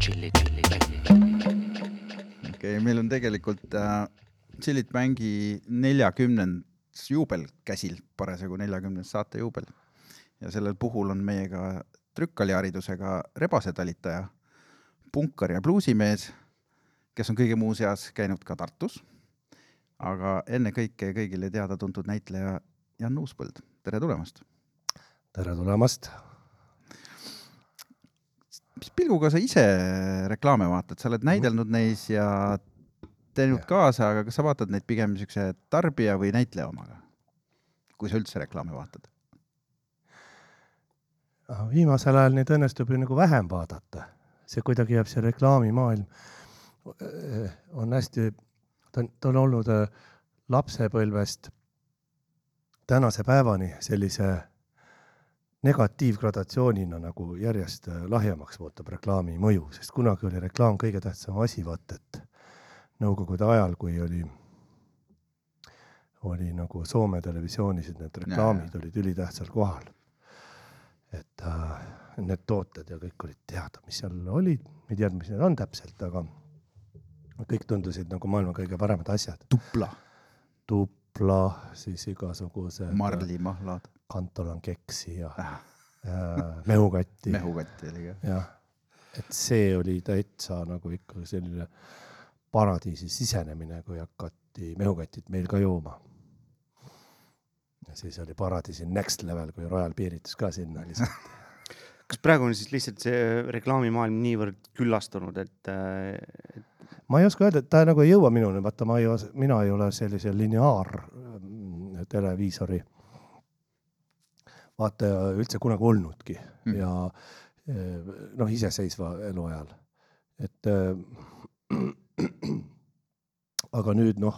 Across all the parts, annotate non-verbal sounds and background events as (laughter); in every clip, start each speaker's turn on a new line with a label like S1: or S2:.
S1: tšilli, tšilli, tšilli.
S2: okei okay,, meil on tegelikult äh, Chillit Mängi neljakümnendas juubel käsil, parasjagu neljakümnes saate juubel. ja sellel puhul on meiega trükkaliharidusega rebasetalitaja, punkar ja bluusimees, kes on kõige muu seas käinud ka Tartus. aga ennekõike kõigile teada-tuntud näitleja Jan Uuspõld, tere tulemast.
S3: tere tulemast.
S2: Mis pilguga sa ise reklaame vaatad, sa oled näidelnud neis ja teinud kaasa, aga kas sa vaatad neid pigem niisuguse tarbija või näitleja omaga? kui sa üldse reklaame vaatad?
S3: viimasel ajal neid õnnestub ju nagu vähem vaadata, see kuidagi jääb see reklaamimaailm eh, on hästi, ta on, ta on olnud eh, lapsepõlvest tänase päevani sellise negatiivgradatsioonina nagu järjest eh, lahjemaks muutub reklaami mõju, sest kunagi oli reklaam kõige tähtsam asi, vaata et nõukogude ajal, kui oli, oli nagu Soome televisioonis, et need reklaamid olid ülitähtsal kohal. Et äh, need tooted ja kõik olid teada, mis seal olid, ei teadnud, mis need on täpselt, aga kõik tundusid nagu maailma kõige paremad asjad.
S2: tupla,
S3: tupla, siis igasugused
S2: marlimahlad,
S3: kantolan keksi ja
S2: äh,
S3: äh, mehukatti.
S2: mehukatti oli ka.
S3: jah, et see oli täitsa nagu ikka selline paradiisi sisenemine, kui hakati mehukatit meil ka jooma. ja siis oli paradiisi next level, kui Royal piiritus ka sinna lihtsalt. (laughs)
S4: kas praegu on siis lihtsalt see reklaamimaailm niivõrd küllastunud, et, et
S3: ma ei oska öelda, et ta nagu ei jõua minuni, vaata, ma ei, mina ei ole sellise lineaar mm, televiisori vaataja üldse kunagi olnudki
S2: Mm.
S3: ja eh, noh, iseseisva eluajal, et äh, (clears throat) aga nüüd noh,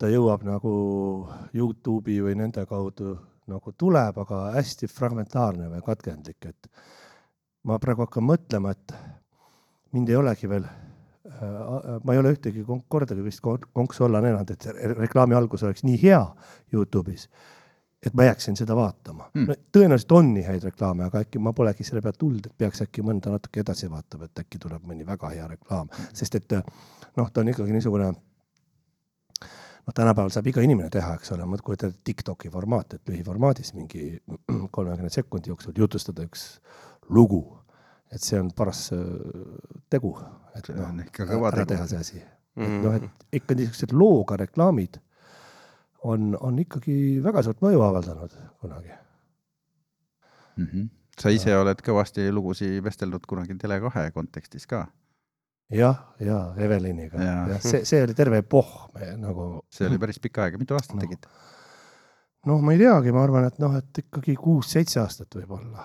S3: ta jõuab nagu Youtube'i või nende kaudu nagu tuleb, aga hästi fragmentaarne või katkendlik, et ma praegu hakkan mõtlema, et mind ei olegi veel ma ei ole ühtegi kordagi vist kon- konksu olla näinud, et reklaami algus oleks nii hea Youtube'is, et ma jääksin seda vaatama
S2: Hmm.
S3: mm.. tõenäoliselt on nii häid reklaame, aga äkki ma polegi selle pealt tulnud, et peaks äkki mõnda natuke edasi vaatama, et äkki tuleb mõni väga hea reklaam, sest et noh, ta on ikkagi niisugune noh, tänapäeval saab iga inimene teha, eks ole, ma kujutan ette Tiktoki formaat, et lühiformaadis mingi kolmekümne sekundi jooksul jutustada üks lugu. et see on paras äh, tegu, et noh
S2: on ikka kõva
S3: ära teha see asi. et
S4: Mhm.
S3: noh, et ikka niisugused looga reklaamid on, on ikkagi väga suurt mõju avaldanud kunagi.
S2: Mm -hmm. sa ise oled kõvasti lugusid vestelnud kunagi Tele2 kontekstis ka,
S3: jah, ja Eveliniga ja see, see oli terve epohh nagu
S2: see oli päris pikka aega, mitu aastat
S3: No.
S2: tegid?
S3: noh, ma ei teagi, ma arvan, et noh, et ikkagi kuus-seitse aastat võib-olla,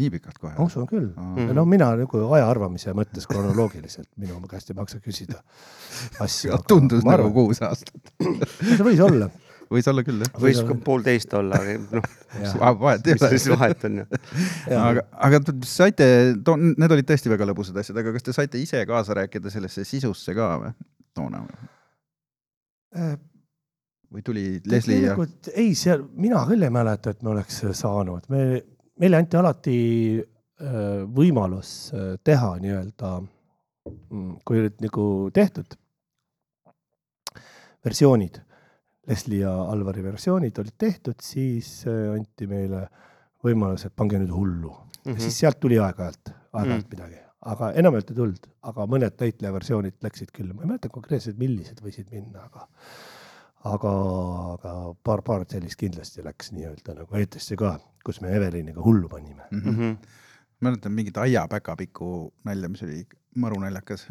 S2: nii pikalt kohe
S3: ma? usun küll.
S2: Aa.
S3: ja no mina nagu aja arvamise mõttes kronoloogiliselt minu käest ei maksa küsida (laughs) asju.
S2: tundus nagu. kuus aastat.
S3: see võis olla.
S2: Võis olla küll jah.
S4: võis ka poolteist olla, aga noh,
S2: vahet ei
S4: mis siis
S2: ole.
S4: vahet on ju. (laughs)
S2: aga, aga te saite, need olid tõesti väga lõbusad asjad, aga kas te saite ise kaasa rääkida sellesse sisusse ka või toona või? või tuli Leslie ja?
S3: ei, seal mina küll ei mäleta, et me oleks saanud, me, meile anti alati äh, võimalus äh, teha nii-öelda, kui olid nagu tehtud versioonid, Leslie ja Alvari versioonid olid tehtud, siis äh, anti meile võimalus, et pange nüüd hullu mm. -hmm. siis sealt tuli aeg-ajalt, aeg-ajalt mm. midagi, aga enamjaolt ei tulnud, aga mõned näitleja versioonid läksid küll, ma ei mäleta konkreetselt, millised võisid minna, aga aga, aga paar-paar sellist kindlasti läks nii-öelda nagu eetrisse ka, kus me Eveliniga hullu panime.
S4: Mhm.
S2: mäletan mingit Aia päkapiku nalja, mis oli maru naljakas,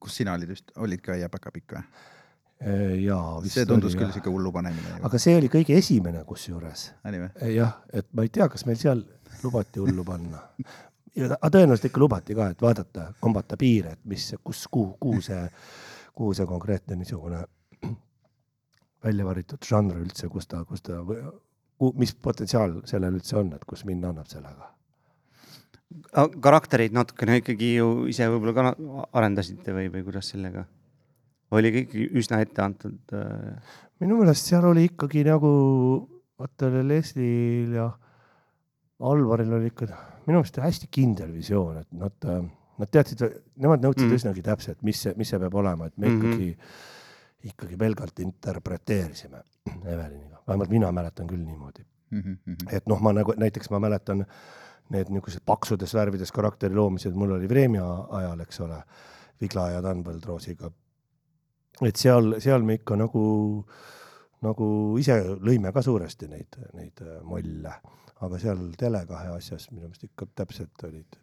S2: kus sina olid vist, olid ka Aia päkapikk või?
S3: jaa,
S2: see tundus küll siuke hullu panemine.
S3: aga see oli kõige esimene kusjuures.
S2: oli või?
S3: jah, et ma ei tea, kas meil seal lubati hullu panna. aga tõenäoliselt ikka lubati ka, et vaadata, kombata piire, et mis, kus, kuhu, kuhu see, kuhu see konkreetne niisugune välja valitud žanr üldse, kus ta, kus ta, mis potentsiaal sellel üldse on, et kus minna annab sellega.
S4: karaktereid natukene ikkagi ju ise võib-olla ka arendasite või, või kuidas sellega? Oli kõik üsna ette antud äh,?
S3: minu meelest seal oli ikkagi nagu, vaata Leslie'l ja Alvaril oli ikka minu meelest hästi kindel visioon, et nad, nad teadsid, nemad nõudsid mm. üsnagi täpselt, mis see, mis see peab olema, et me
S4: Mhm.
S3: ikkagi, ikkagi pelgalt interpreteerisime Eveliniga, vähemalt mina mäletan küll niimoodi.
S2: Mhm, mhm.
S3: et noh, ma nagu näiteks ma mäletan need niisugused paksudes värvides karakteri loomised, mul oli Vremja ajal, eks ole, Vigla ja Danvald Roosiga. Et seal, seal me ikka nagu, nagu ise lõime ka suuresti neid, neid äh, molle, aga seal Tele2 asjas minu meelest ikka täpselt olid,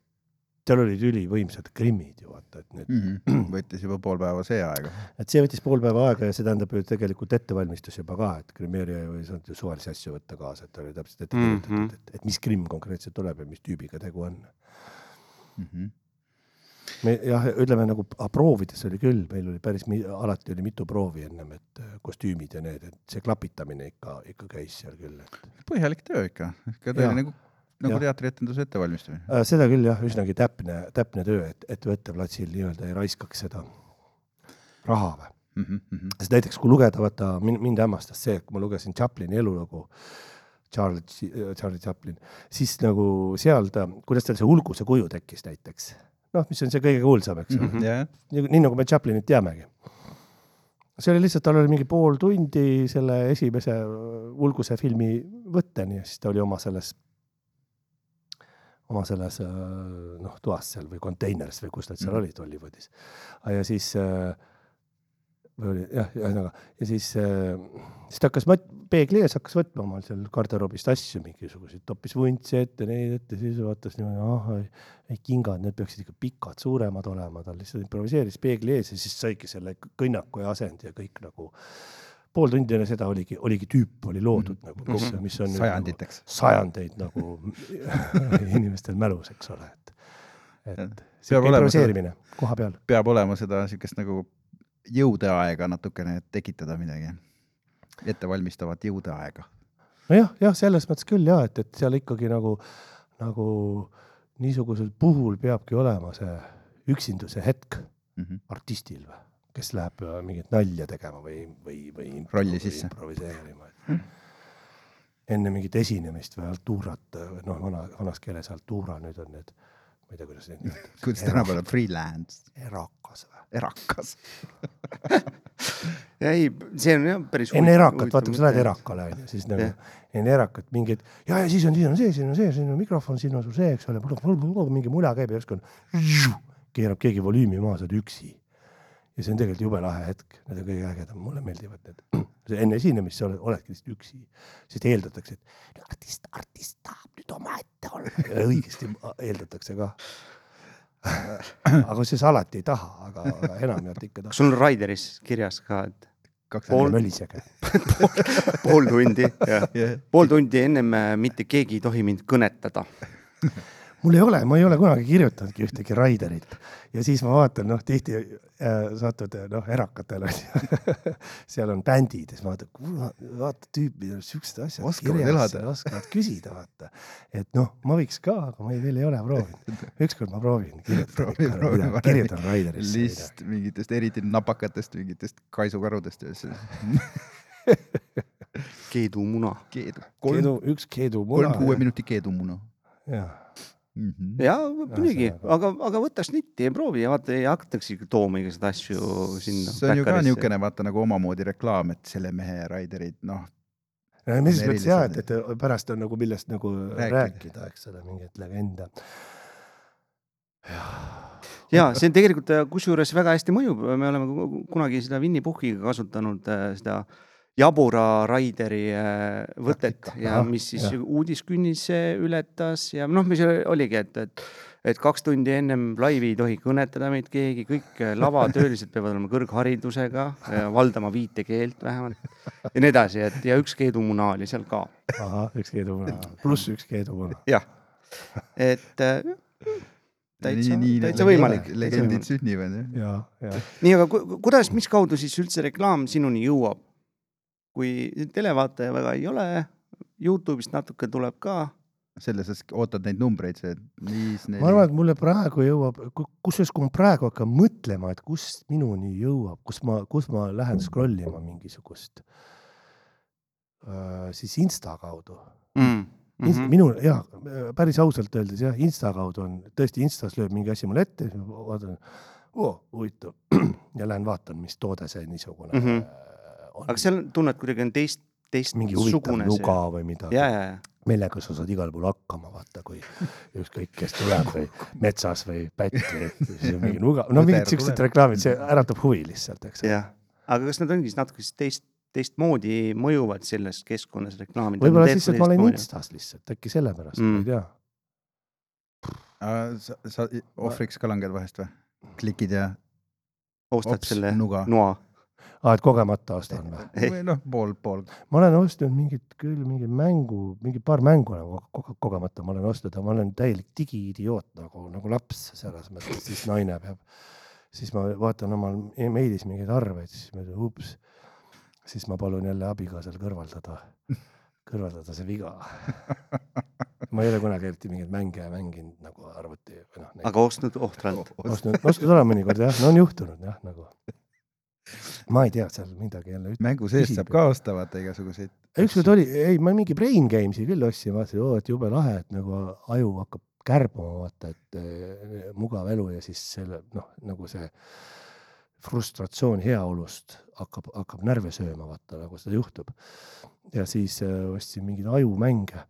S3: seal olid ülivõimsad grimmid ju vaata, et need,
S2: Mhm. (clears throat) võttis juba pool päeva see aega.
S3: et see võttis pool päeva aega ja see tähendab ju tegelikult ettevalmistus juba ka, et grimmeerija ei saanud ju suvalisi asju võtta kaasa, et oli täpselt ette kirjutatud, et, et mis grimm konkreetselt tuleb ja mis tüübiga tegu on.
S2: Mhm.
S3: Me jah, ütleme nagu proovides oli küll, meil oli päris, alati oli mitu proovi ennem, et äh, kostüümid ja need, et see klapitamine ikka, ikka käis seal küll, et
S2: põhjalik töö ikka, ikka
S3: Jaa.
S2: tõeline nagu, nagu teatrietenduse ettevalmistamine.
S3: äh, seda küll jah, üsnagi täpne, täpne töö, et, et võtteplatsil nii-öelda ei raiskaks seda raha või.
S2: Mhm,
S3: sest näiteks kui lugeda, vaata mind, mind hämmastas see, kui ma lugesin Chaplini elulugu, Charlie, Charlie Chaplin, siis nagu seal ta, kuidas tal see ulguse kuju tekkis näiteks, noh, mis on see kõige kuulsam, eks ole,
S4: Mhm.
S2: jah,
S3: nii, nii nagu me Chaplinit teamegi. see oli lihtsalt, tal oli mingi pool tundi selle esimese ulguse filmi võtteni ja siis ta oli oma selles, oma selles äh, noh, toas seal või konteineris või kus nad seal
S2: Mhm.
S3: olid, Hollywoodis. ja siis äh, või oli jah, ühesõnaga ja siis äh,, siis ta hakkas mat-, peegli ees hakkas võtma omal seal garderoobist asju mingisuguseid, toppis vuntsi ette, neid ette, siis vaatas niimoodi, ah, ei kingad, need peaksid ikka pikad, suuremad olema, ta lihtsalt improviseeris peegli ees ja siis saigi selle kõnnaku ja asendi ja kõik nagu pool tundi enne seda oligi, oligi tüüp oli loodud mm -hmm. nagu, mis, mis on
S2: sajanditeks.
S3: nagu, sajandeid nagu (laughs) inimestel mälus, eks ole, et, et
S2: Peab olema
S3: improviseerimine koha peal.
S2: peab olema seda niisugust nagu jõudeaega natukene, et tekitada midagi. ettevalmistavat jõudeaega.
S3: nojah, jah, selles mõttes küll ja et, et seal ikkagi nagu, nagu niisugusel puhul peabki olema see üksinduse hetk
S2: Mhm.
S3: artistil või, kes läheb äh, mingit nalja tegema või, või, või
S2: Rolli sisse.
S3: improviseerima. enne mingit esinemist või altuurat, noh, vana, vanas keeles altuura, nüüd on need, ma ei tea, kuidas neid nimetatakse.
S2: kuidas tänapäeval freelance,
S3: erakas või?
S2: erakas. (laughs)
S4: ei, see on jah päris
S3: enne erakat, vaata, kui sa lähed. erakale onju, siis nagu enne erakat mingid ja, ja siis on, siis on see, siin on see, siin on mikrofon, siin on sul see, eks ole, mingi mula käib ja järsku on, (laughs) keerab keegi volüümi maha, sa oled üksi. ja see on tegelikult jube lahe hetk, need on kõige ägedam, mulle meeldivad need. (clears throat) enne esinemist sa oled, oledki lihtsalt üksi, siis eeldatakse, et artist, artist tahab nüüd omaette olla (laughs) ja õigesti eeldatakse ka. aga siis alati ei taha, aga, aga enamjaolt ikka
S4: kas
S3: tahab.
S4: sul on Raideris kirjas ka, et
S2: kaks
S4: Pool-
S3: mölisege. (laughs)
S4: pool tundi, jah,
S2: yeah..
S4: pool tundi ennem äh, mitte keegi ei tohi mind kõnetada. (laughs)
S3: mul ei ole, ma ei ole kunagi kirjutanudki ühtegi Raiderit ja siis ma vaatan, noh, tihti satud noh, erakatel on ju, (laughs) seal on bändid ja siis ma vaatan, vaata tüüpid on siuksed asjad
S2: Oskavad elada.
S3: oskavad küsida, vaata. et noh, ma võiks ka, aga ma ei, veel ei ole proovinud. (laughs) ükskord ma proovin,
S2: Proovi,
S3: kirjutan Raiderisse midagi.
S2: list mingitest eriti napakatest, mingitest kaisukarudest
S4: keedumuna.
S2: keedu, kolm,
S3: keedu, üks keedumuna.
S2: kolm kuue minuti keedumuna
S3: jah,
S2: mm. -hmm.
S4: ja muidugi, aga, aga võta snitti ja proovi ja vaata ja hakataksegi tooma igasuguseid asju sinna.
S2: see on ju ka niisugune vaata nagu omamoodi reklaam, et selle mehe Raiderid, noh,
S3: mis mõttes jah, et, et pärast on nagu millest nagu
S2: Rääkida.
S3: rääkida, eks ole, mingeid legende.
S4: ja see on tegelikult äh, kusjuures väga hästi mõjub, me oleme ku- kunagi seda Winny Puhhiga kasutanud äh, seda jabura Raideri äh, võtet
S3: Praktika.
S4: ja mis siis
S3: jah.
S4: uudiskünnise ületas ja noh, mis oligi, et, et et kaks tundi ennem laivi ei tohi kõnetada meid keegi, kõik äh, lavatöölised peavad olema kõrgharidusega, valdama viitekeelt vähemalt ja nii edasi, et ja üks keedumuna oli seal ka.
S3: ahah, üks keedumuna, (laughs) pluss üks keedumuna.
S4: jah, et äh, täitsa,
S2: nii,
S4: täitsa võimalik.
S2: legendid sünnivad jah.
S3: ja, ja
S4: nii, aga ku- kuidas, mis kaudu siis üldse reklaam sinuni jõuab? Kui televaataja väga ei ole, Youtube'ist natuke tuleb ka,
S2: selles suhtes ootad neid numbreid, see viis,
S3: ma arvan,
S2: neli,
S3: et mulle praegu jõuab, kusjuures kui ma praegu hakkan mõtlema, et kust minuni jõuab, kus ma, kus ma lähen scroll ima mingisugust äh,, siis Insta kaudu
S4: mm..
S3: mm.
S4: Mhm.
S3: minul ja päris ausalt öeldes jah, Insta kaudu on tõesti Instas lööb mingi asi mulle ette, vaatan, huvitav (clears throat) ja lähen vaatan, mis toode see niisugune mm
S4: Mhm.
S3: -hmm. On
S4: aga. seal tunned kuidagi on teist,
S3: mingi huvitav nuga või midagi
S4: ja, ja, ja
S3: millega sa saad igal pool hakkama, vaata, kui ükskõik, kes tuleb või (laughs) metsas või pätt või siis on mingi nuga, no mingid siuksed reklaamid, see äratab huvi lihtsalt, eks.
S4: jah, aga kas nad ongi siis natuke siis teist, teistmoodi mõjuvad selles keskkonnas reklaamid?
S3: võib-olla siis, et ma olen Instas lihtsalt, äkki sellepärast mm., ma
S4: Mm.
S3: ei tea.
S2: sa, sa ohvriks ka langed vahest või? klikid ja
S4: ostad
S2: ops,
S4: selle
S2: nuga.
S4: noa.
S3: aa, et kogemata ostan või? (laughs)
S2: või noh, pool, pool.
S3: ma olen ostnud mingit küll mingi mängu, mingi paar mängu nagu ko- kogemata ma olen ostnud, aga ma olen täielik digiidioot nagu, nagu laps selles mõttes, siis naine peab, siis ma vaatan omal emailis mingeid arveid, siis ma ütlen ups, siis ma palun jälle abikaasal kõrvaldada, kõrvaldada see viga. (laughs) ma ei ole kunagi eriti mingeid mänge mänginud nagu arvuti või noh,
S4: aga ostnud ohtralt.
S3: ostnud, ostnud olen mõnikord jah, no on juhtunud jah, nagu. Ma ei tea, seal midagi jälle
S2: mängu sees saab ka osta vaata igasuguseid.
S3: ükskord oli, ei ma mingi Brain Games'i küll ostsin, vaatasin, oo, et jube lahe, et nagu aju hakkab kärbuma, vaata, et eh, mugav elu ja siis selle noh, nagu see frustratsioon heaolust hakkab, hakkab närve sööma, vaata nagu seda juhtub. ja siis äh, ostsin mingeid ajumänge.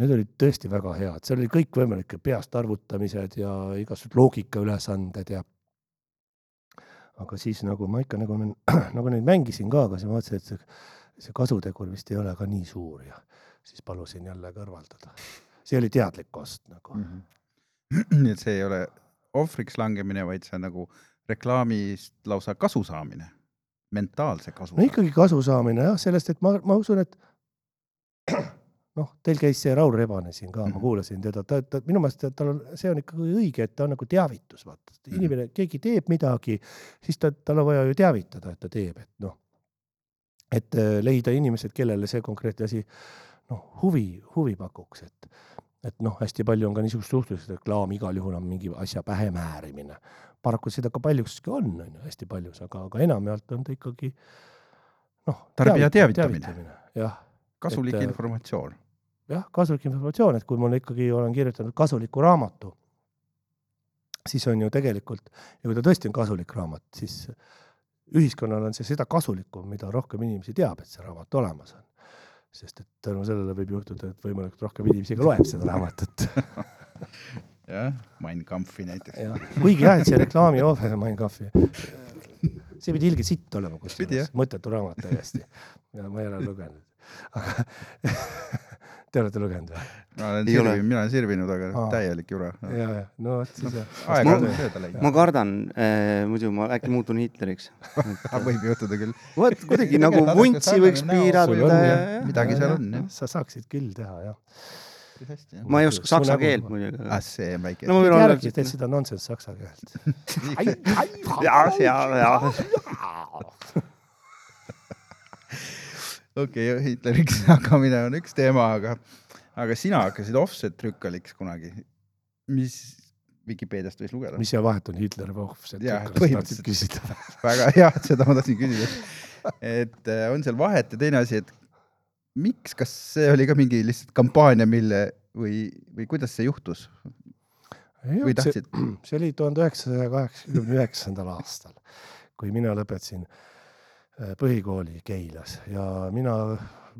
S3: Need olid tõesti väga head, seal oli kõikvõimalikke peast arvutamised ja igasugused loogikaülesanded ja aga siis nagu ma ikka nagu, (clears throat) nagu neid mängisin ka, aga siis ma vaatasin, et see see kasutegur vist ei ole ka nii suur ja siis palusin jälle kõrvaldada. see oli teadlik ost nagu. (clears throat)
S2: nii et see ei ole ohvriks langemine, vaid see on nagu reklaamist lausa kasu saamine, mentaalse kasu
S3: no. ikkagi kasu saamine jah, sellest, et ma, ma usun, et (clears throat) noh, teil käis see Raul Rebane siin ka, ma
S2: Mhm.
S3: kuulasin teda, ta, ta minu meelest ta- tal on, see on ikkagi õige, et ta on nagu teavitus, vaata,
S2: Mhm.
S3: inimene, keegi teeb midagi, siis ta, tal on vaja ju teavitada, et ta teeb, et noh, et äh, leida inimesed, kellele see konkreetne asi noh, huvi, huvi pakuks, et et noh, hästi palju on ka niisugust suhtlust, reklaam igal juhul on mingi asja pähe määrimine. paraku seda ka paljuski on, on ju, hästi paljus, aga, aga enamjaolt on ta ikkagi noh.
S2: Tarbija teavitamine.
S3: jah,
S2: kasulik
S3: et, äh,
S2: informatsioon.
S3: jah, kasulik informatsioon, et kui ma ikkagi olen kirjutanud kasuliku raamatu, siis on ju tegelikult ja kui ta tõesti on kasulik raamat, siis ühiskonnal on see seda kasulikum, mida rohkem inimesi teab, et see raamat olemas on. sest et tänu sellele võib juhtuda, et võimalikult rohkem inimesi ka loeb seda raamatut. (laughs)
S2: jah, Mein Kampfi näiteks.
S3: jah, kuigi jah, et see reklaami ohver, Mein Kampfi, see pidi ilge sitt olema kusjuures, mõttetu raamat täiesti. ja ma ei ole lugenud. Aga (laughs) te olete lugenud või?
S2: ma olen sirvinud, mina olen sirvinud, aga
S3: Aa.
S2: täielik jura.
S3: ja, ja no vot siis jah.
S2: aega
S4: Ma-
S2: on sööda läinud.
S4: ma kardan äh,, muidu ma äkki muutun Hitleriks. (laughs)
S2: võib juhtuda küll.
S4: vot kuidagi nagu vuntsi võiks piirata
S2: on, jah.
S4: ja
S2: midagi seal on jah.
S3: sa saaksid küll teha jah.
S4: ma ei oska saksa
S3: nägu-
S4: keelt muidugi,
S2: ah
S4: aga
S2: see on väike
S4: no ma võin olla
S3: järgi teed seda nonsense saksa keelt.
S4: ja, ja, ja
S2: okei okay,, Hitleriks (laughs) hakkamine on üks teema, aga, aga sina hakkasid offset trükkaliks kunagi. mis Vikipeediast võis lugeda?
S3: mis see vahet on Hitleri või Offset? Küsida. (laughs)
S2: väga hea, seda ma tahtsin küsida. et äh, on seal vahet ja teine asi, et miks, kas see oli ka mingi lihtsalt kampaania, mille või, või kuidas see juhtus või tahtsid? (clears throat)
S3: see oli tuhande üheksasaja kaheksakümne üheksandal aastal, kui mina lõpetasin põhikooli Keilas ja mina,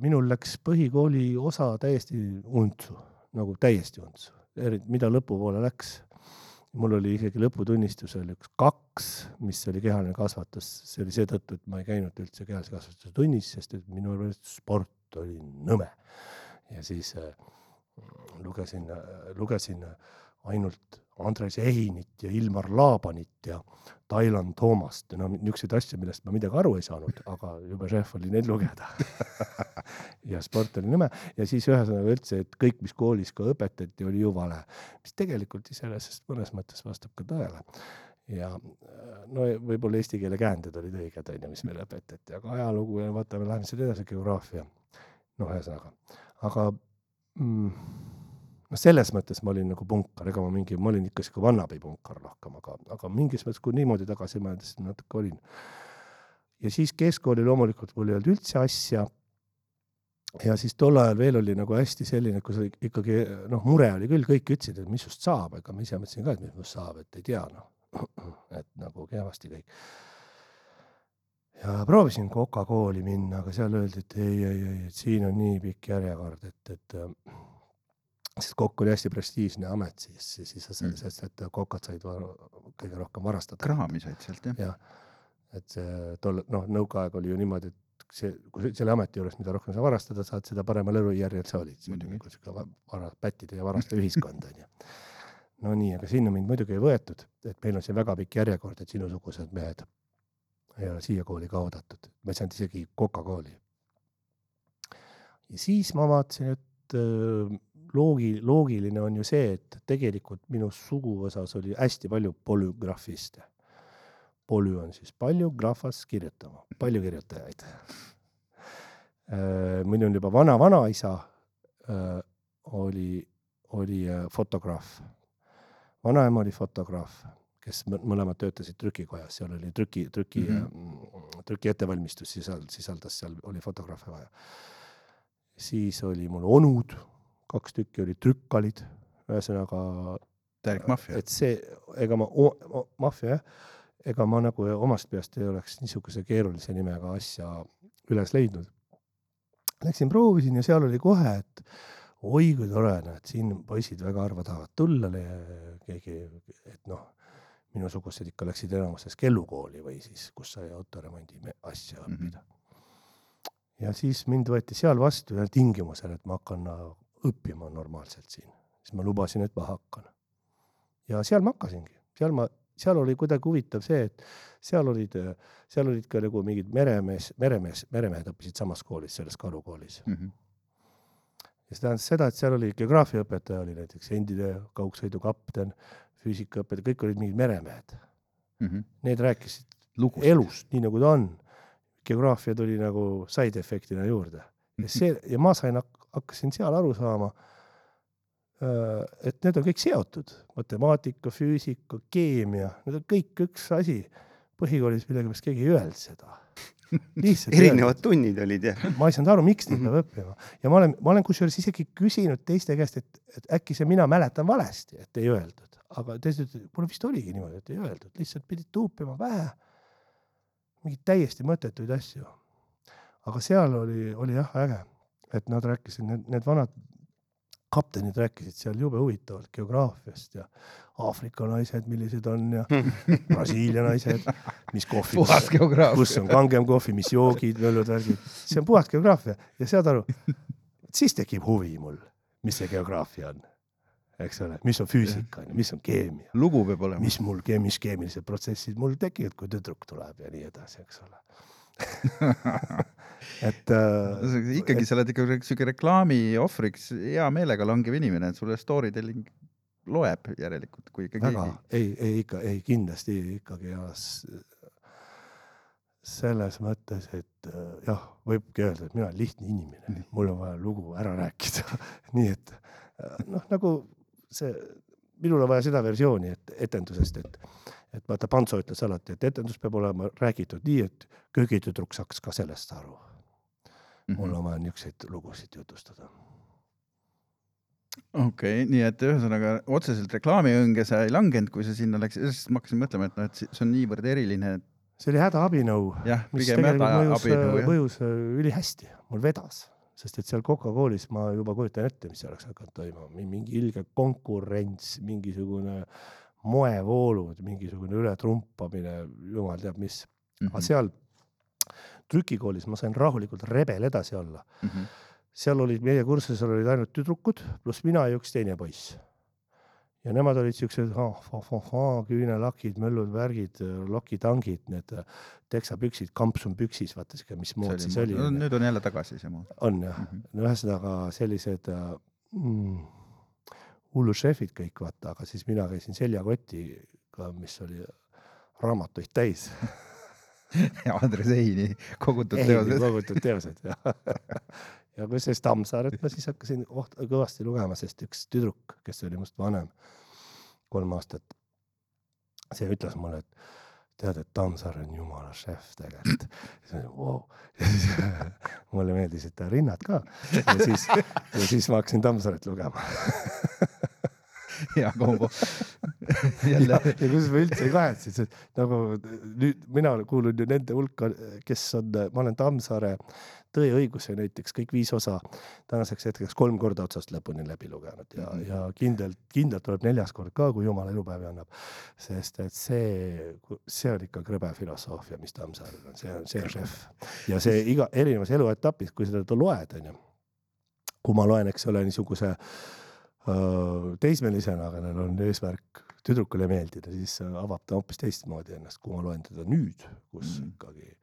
S3: minul läks põhikooli osa täiesti untsu, nagu täiesti untsu, mida lõpupoole läks. mul oli isegi lõputunnistus oli üks kaks, mis oli kehaline kasvatus, see oli seetõttu, et ma ei käinud üldse kehalise kasvatuse tunnis, sest et minu meelest sport oli nõme. ja siis äh, lugesin, lugesin ainult Andres Ehinit ja Ilmar Laabanit ja Tailan Toomast no niisuguseid asju, millest ma midagi aru ei saanud, aga jube šef oli neid lugeda. (laughs) ja sport oli nõme ja siis ühesõnaga üldse, et kõik, mis koolis ka õpetati, oli ju vale, mis tegelikult iseenesest mõnes mõttes vastab ka tõele. ja no võib-olla eesti keele käänded olid õiged, on ju, mis meile õpetati, aga ajalugu ja vaata, me läheme sealt edasi, geograafia. noh, ühesõnaga, aga mm, noh, selles mõttes ma olin nagu punkar, ega ma mingi, ma olin ikka sihuke vannabi punkar rohkem, aga, aga mingis mõttes, kui niimoodi tagasi mõelda, siis natuke olin. ja siis keskkooli loomulikult mul ei olnud üldse asja. ja siis tol ajal veel oli nagu hästi selline, kus ikkagi noh, mure oli küll, kõik ütlesid, et mis sust saab, ega ma ise mõtlesin ka, et mis must saab, et ei tea noh, (clears throat) et nagu kehvasti kõik. ja proovisin Coca kooli minna, aga seal öeldi, et ei, ei, ei, et siin on nii pikk järjekord, et, et sest kokk oli hästi prestiižne amet siis, siis,
S2: Mm.
S3: sest et kokad said kõige rohkem varastada.
S2: kraami said sealt jah
S3: jah, et see tol, noh, nõukaaeg oli ju niimoodi, et see, kui selle ameti juures, mida rohkem sa varastada saad, seda paremal elujärjel sa olid. see oli
S2: Muidugi.
S3: nagu sihuke va- vara, pättide ja varaste ühiskond onju. no nii, aga sinna mind muidugi ei võetud, et meil on siin väga pikk järjekord, et sinusugused mehed ei ole siia kooli ka oodatud, ma ei saanud isegi Coca-Cooli. ja siis ma vaatasin, et loogi, loogiline on ju see, et tegelikult minu suguvõsas oli hästi palju polügrafiste. polü on siis palju, grafas kirjutama, palju kirjutajaid. minul juba vana-vanaisa äh, oli, oli äh, fotograaf. vanaema oli fotograaf, kes mõ- mõlemad töötasid trükikojas, seal oli trüki, trüki mm, -hmm. trüki ettevalmistus sisal-, sisaldas, seal oli fotograafe vaja. siis oli mul onud, kaks tükki olid trükkalid, ühesõnaga
S2: täielik maffia
S3: et see, ega ma, maffia jah, ega ma nagu omast peast ei oleks niisuguse keerulise nimega asja üles leidnud. Läksin proovisin ja seal oli kohe, et oi kui tore, näed, siin poisid väga harva tahavad tulla, keegi, et noh, minusugused ikka läksid enamuses kellukooli või siis, kus sai autoremondi asja õppida. ja siis mind võeti seal vastu ühel tingimusel, et ma hakkan äh, õppima normaalselt siin, siis ma lubasin, et ma hakkan ja seal ma hakkasingi, seal ma, seal oli kuidagi huvitav see, et seal olid, seal olid ka nagu mingid meremees, meremees, meremehed õppisid samas koolis, selles Karu koolis.
S2: mm. -hmm.
S3: ja see tähendas seda, et seal oli geograafiaõpetaja oli näiteks endine kaugsõidukapten, füüsikaõpetaja, kõik olid mingid meremehed.
S2: Mm -hmm.
S3: Need rääkisid
S2: lugu
S3: elust, nii nagu ta on. geograafia tuli nagu side efektina juurde ja see ja ma sain, hakkasin seal aru saama äh, et need on kõik seotud, matemaatika, füüsika, keemia, need on kõik üks asi. põhikoolis millegipärast keegi ei öelnud seda. (laughs) lihtsalt
S4: erinevad tunnid olid jah.
S3: ma ei saanud aru, miks neid peab õppima ja ma olen, ma olen kusjuures isegi küsinud teiste käest, et, et äkki see mina mäletan valesti, et ei öeldud, aga teised ütlesid, mul vist oligi niimoodi, et ei öeldud, lihtsalt pidid tuupima pähe mingeid täiesti mõttetuid asju. aga seal oli, oli jah äge, et nad rääkisid, need, need vanad kaptenid rääkisid seal jube huvitavalt geograafiast ja Aafrika naised, millised on ja (laughs) Brasiilia naised, mis kohvi, kus on kangem kohvi, mis joogid, möllud, värgid, see on puhas geograafia. Ja saad aru, siis tekib huvi mul, mis see geograafia on, eks ole, mis on füüsika, mis on keemia,
S2: lugu peab olema.
S3: mis mul, mis keemilised protsessid mul tekivad, kui tüdruk tuleb ja nii edasi, eks ole. (laughs) et äh,
S2: ikkagi sa oled ikka siuke reklaami ohvriks hea meelega langev inimene, et sulle story telling loeb järelikult, kui ikka
S3: väga.
S2: keegi,,
S3: ei, ei ikka, ei kindlasti ikkagi ja selles mõttes, et äh, jah, võibki öelda, et mina olen lihtne inimene, mul on vaja lugu ära rääkida, (laughs) nii et äh, noh, nagu see, minul on vaja seda versiooni, et etendusest, et et vaata, Pantso ütles alati, et etendus peab olema räägitud nii, et köögitüdruk saaks ka sellest aru.
S2: Mhm.
S3: mul on vaja niisuguseid lugusid jutustada.
S2: okei okay,, nii et ühesõnaga otseselt reklaamiõnge sa ei langenud, kui sa sinna läksid, sest ma hakkasin mõtlema, et noh, et see on niivõrd eriline, et
S3: see oli hädaabinõu mis tegelikult mõjus, mõjus äh, ülihästi, mul vedas, sest et seal Coca-Coolis ma juba kujutan ette, mis oleks hakanud toimuma, mingi ilge konkurents, mingisugune moevoolud, mingisugune ületrumpamine, jumal teab mis.
S2: Mhm.
S3: aga seal trükikoolis ma sain rahulikult rebel edasi olla.
S2: Mhm.
S3: seal olid, meie kursusel olid ainult tüdrukud, pluss mina ja üks teine poiss. ja nemad olid siuksed oh, küünelakid, möllud, värgid, lokitangid, need äh, teksapüksid, kampsun püksis, vaata siuke, mismoodi see oli.
S2: no, nüüd on jälle tagasi see mood.
S3: on jah, no ühesõnaga sellised äh, mm, hullud šefid kõik vaata, aga siis mina käisin seljakotiga, mis oli raamatuid täis. (laughs)
S2: Andres Ehini kogutud teosed.
S3: kogutud teosed ja ja kusjuures Tammsaaret ma siis hakkasin oht- kõvasti lugema, sest üks tüdruk, kes oli must vanem, kolm aastat, see ütles mulle, et tead, et Tammsaare on jumala šef tegelikult. Wow. ja siis (laughs) mulle meeldisid ta rinnad ka ja siis, ja siis ma hakkasin Tammsaaret lugema. (laughs) (laughs)
S2: hea kombo. (laughs)
S3: ja,
S2: jälle
S3: ja kusjuures ma üldse ei kahetse, sest nagu nüüd mina kuulun ju nende hulka, kes on, ma olen Tammsaare Tõe ja õiguse näiteks kõik viis osa tänaseks hetkeks kolm korda otsast lõpuni läbi lugenud ja, ja kindlalt, kindlalt tuleb neljas kord ka, kui jumal elupäevi annab. sest et see, see on ikka krõbe filosoofia, mis Tammsaarel on, see on, see on šef ja see iga erinevas eluetapis, kui seda loed, onju. kui ma loen, eks ole, niisuguse öö, teismelisena, aga neil on eesmärk tüdrukule meeldida, siis avab ta hoopis teistmoodi ennast, kui ma loen teda nüüd, kus
S2: Mhm.
S3: mm. ikkagi,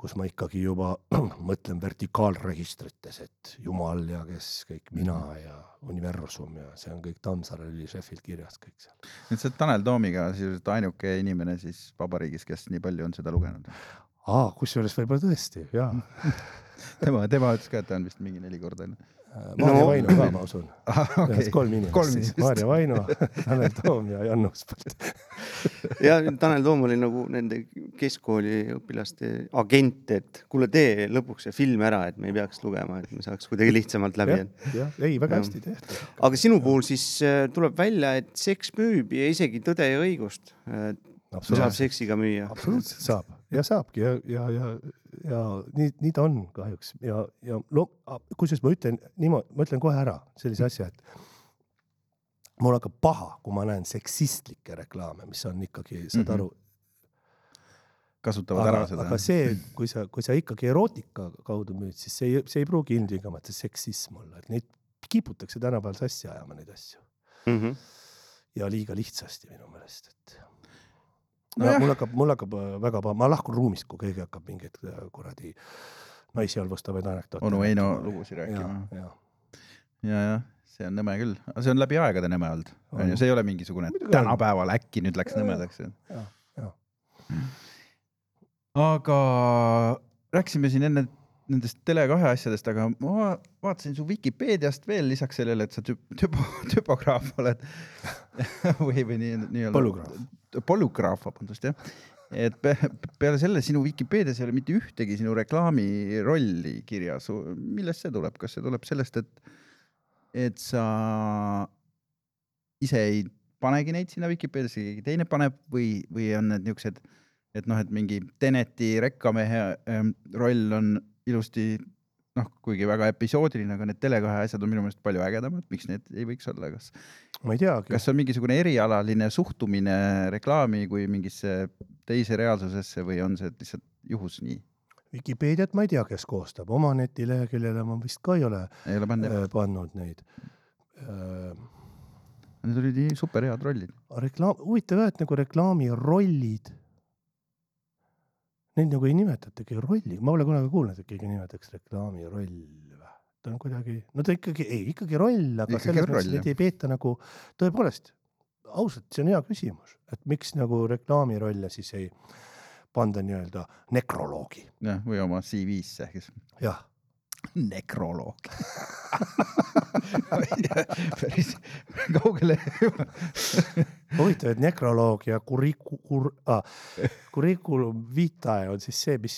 S3: kus ma ikkagi juba (clears throat) mõtlen vertikaalregistrites, et jumal ja kes kõik mina ja universum ja see on kõik Tammsaare oli šefilt kirjas kõik seal.
S2: nüüd sa oled Tanel Toomiga sisuliselt ainuke inimene siis vabariigis, kes nii palju on seda lugenud.
S3: aa, kusjuures võib-olla tõesti ja (laughs)
S2: tema, tema ütles ka, et ta on vist mingi neli korda onju.
S3: Maarja
S4: No-
S3: no, Vaino ka, ma usun. (laughs) kolm inimest
S2: kolm inimest.
S3: Maarja Vaino, Tanel Toom ja Jan Uuspõld.
S4: ja Tanel Toom oli nagu nende keskkooli õpilaste agent, et kuule, tee lõpuks see film ära, et me ei peaks lugema, et me saaks kuidagi lihtsamalt läbi
S3: jah, ei väga
S4: Jah.
S3: hästi tehtud.
S4: aga sinu puhul siis äh, tuleb välja, et seks müüb ja isegi Tõde ja õigust äh, saab seksiga müüa.
S3: absoluutselt saab ja saabki ja, ja, ja, ja nii, nii ta on kahjuks ja, ja no kusjuures ma ütlen niimoodi, ma ütlen kohe ära sellise asja, et mul hakkab paha, kui ma näen seksistlikke reklaame, mis on ikkagi, saad
S2: Mhm.
S3: aru,
S2: kasutavad ära
S3: aga,
S2: seda
S3: aga. see, kui sa, kui sa ikkagi erootika kaudu müüd, siis see ei, see ei pruugi ilmtingimata seksism olla, et neid kiputakse tänapäeval sassi ajama, neid asju
S4: Mhm.
S3: ja liiga lihtsasti minu meelest, et. No, mul hakkab, mul hakkab äh, väga paha, ma lahkun ruumist, kui keegi hakkab mingeid äh, kuradi naisi halvustavaid anekdoote.
S2: onu Heino lugusid rääkima.
S3: ja,
S2: ja, jah, see on nõme küll, aga see on läbi aegade nõme olnud,
S3: On.
S2: onju, see ei ole mingisugune tänapäeval äkki nüüd läks nõmedaks.
S3: ja, ja.
S2: aga rääkisime siin enne nendest Tele2 asjadest, aga ma vaatasin su Vikipeediast veel lisaks sellele, et sa tüp-, tüpo-, (laughs) tüpograaf oled (laughs) või, või nii, nii-öelda.
S3: Polügraaf..
S2: polügraaf, vabandust jah. et pe peale selle sinu Vikipeedias ei ole mitte ühtegi sinu reklaamirolli kirjas. millest see tuleb, kas see tuleb sellest, et, et sa ise ei panegi neid sinna Vikipeediasse, keegi teine paneb või, või on need niisugused, et noh, et mingi Teneti rekkamehe ähm, roll on ilusti noh, kuigi väga episoodiline, aga need Tele2 asjad on minu meelest palju ägedamad, miks need ei võiks olla, kas,
S3: ma ei teagi,
S2: kas see on mingisugune erialaline suhtumine reklaami kui mingisse teise reaalsusesse või on see lihtsalt juhus nii?
S3: Vikipeediat ma ei tea, kes koostab, oma netileheküljele ma vist ka ei ole
S2: ei ole pannud
S3: äh, pannud neid äh,.
S2: Need olid nii super head rollid.
S3: reklaam, huvitav jah, et nagu reklaamirollid, neid nagu ei nimetatagi rolli, ma pole kunagi kuulnud, et keegi nimetaks reklaamiroll või. ta on kuidagi, no ta ikkagi, ei ikkagi roll, aga
S2: Ikkagi
S3: selles mõttes neid ei peeta nagu tõepoolest, ausalt, see on hea küsimus, et miks nagu reklaamirolle siis ei panda nii-öelda nekroloogi,
S2: jah, või oma CV-sse, kes
S3: jah
S2: nekroloog. (laughs) päris kaugele
S3: huvitav, et nekroloog ja kuriku-, kur- ah,, curriculum vitae on siis see, mis,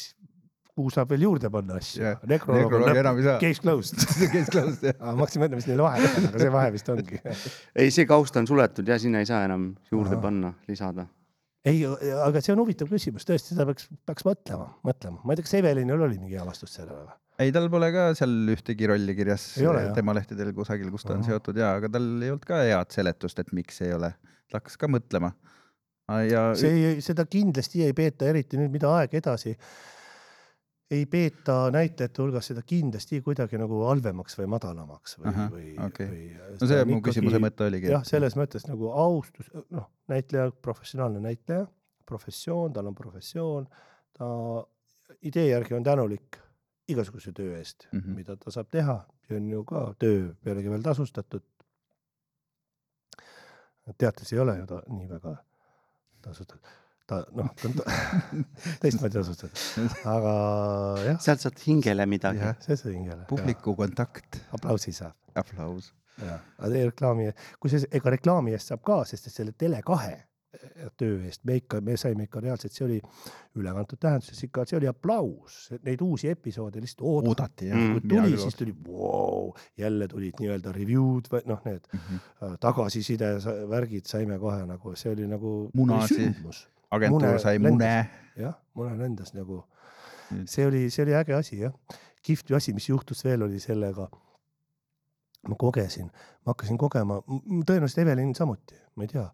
S3: kuhu saab veel juurde panna asju
S2: Jah,
S3: yeah.. nekroloog on
S2: enam ei saa.
S3: case closed.
S2: kes klaus teab.
S3: ma hakkasin mõtlema, mis neil vahe on, aga see vahe vist ongi.
S4: ei, see kaust on suletud ja sinna ei saa enam juurde
S3: Ahah.
S4: panna, lisada.
S3: ei, aga see on huvitav küsimus, tõesti, seda peaks, peaks mõtlema, mõtlema. ma ei tea, kas Evelinil oli mingi hea vastus sellele või?
S2: ei, tal pole ka seal ühtegi rolli kirjas
S3: ole, jah?
S2: tema lehtedel kusagil, kus ta on
S3: Ahah.
S2: seotud ja, aga tal ei olnud ka head seletust, et miks ei ole. ta hakkas ka mõtlema. ja
S3: see seda kindlasti ei peeta, eriti nüüd, mida aeg edasi, ei peeta näitlejate hulgas seda kindlasti kuidagi nagu halvemaks või madalamaks või või
S2: okei.
S3: või
S2: no see mu küsimuse mõte oligi.
S3: jah, selles mõttes nagu austus, noh, näitleja, professionaalne näitleja, professioon, tal on professioon, ta idee järgi on tänulik igasuguse töö eest mm. -hmm. mida ta saab teha, see on ju ka töö pealegi veel tasustatud. teatres ei ole ju ta nii väga tasustatud, ta noh, ta on (laughs) teistmoodi tasustatud, aga jah,
S4: sealt saad hingele midagi.
S2: jah,
S3: see sai hingele.
S2: publiku kontakt,
S3: aplausi saab.
S2: aplaus.
S3: jah, aga reklaami, kusjuures ega reklaami eest saab ka, sest et selle Tele2 töö eest, me ikka, me saime ikka reaalselt, see oli ülekantud tähenduses ikka, see oli aplaus, neid uusi episoode lihtsalt oodati.
S2: oodati
S4: Mm.
S3: kui tuli, siis tuli vau, jälle tulid nii-öelda review'd või noh, need
S2: Mhm.
S3: äh, tagasiside värgid saime kohe nagu, see oli nagu sündmus.
S2: agentuur
S3: Mune
S2: sai mune.
S3: jah, mune lendas nagu see oli, see oli äge asi jah. kihvt asi, mis juhtus veel, oli sellega, ma kogesin, ma hakkasin kogema, tõenäoliselt Evelin samuti, ma ei tea,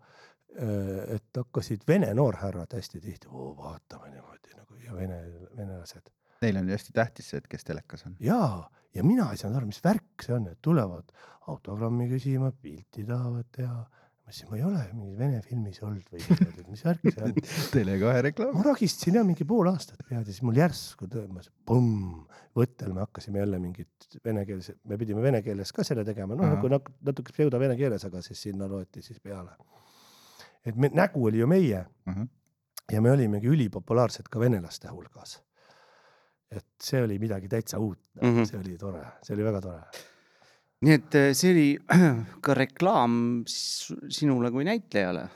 S3: et hakkasid vene noorhärrad hästi tihti, vaatame niimoodi nagu ja vene, venelased
S2: Neile on ju hästi tähtis see, et kes telekas on.
S3: jaa, ja mina ei saanud aru, mis värk see on, et tulevad autogrammi küsima, pilti tahavad teha. ma ütlesin, ma ei ole mingis vene filmis olnud või niimoodi, et mis värk see on. (laughs)
S2: Tele2 reklaam.
S3: ma ragistasin jah mingi pool aastat pead ja siis mul järsku tõmbas põmm, võttel me hakkasime jälle mingit venekeelse, me pidime vene keeles ka selle tegema, noh nagu natuke pseudo vene keeles, aga siis sinna loeti siis peale. Et me, nägu oli ju meie
S2: Ahah.
S3: ja me olimegi ülipopulaarsed ka venelaste hulgas. et see oli midagi täitsa uut mm. -hmm. see oli tore, see oli väga tore.
S4: nii et eh, see oli (clears throat) ka reklaam sinule kui näitlejale.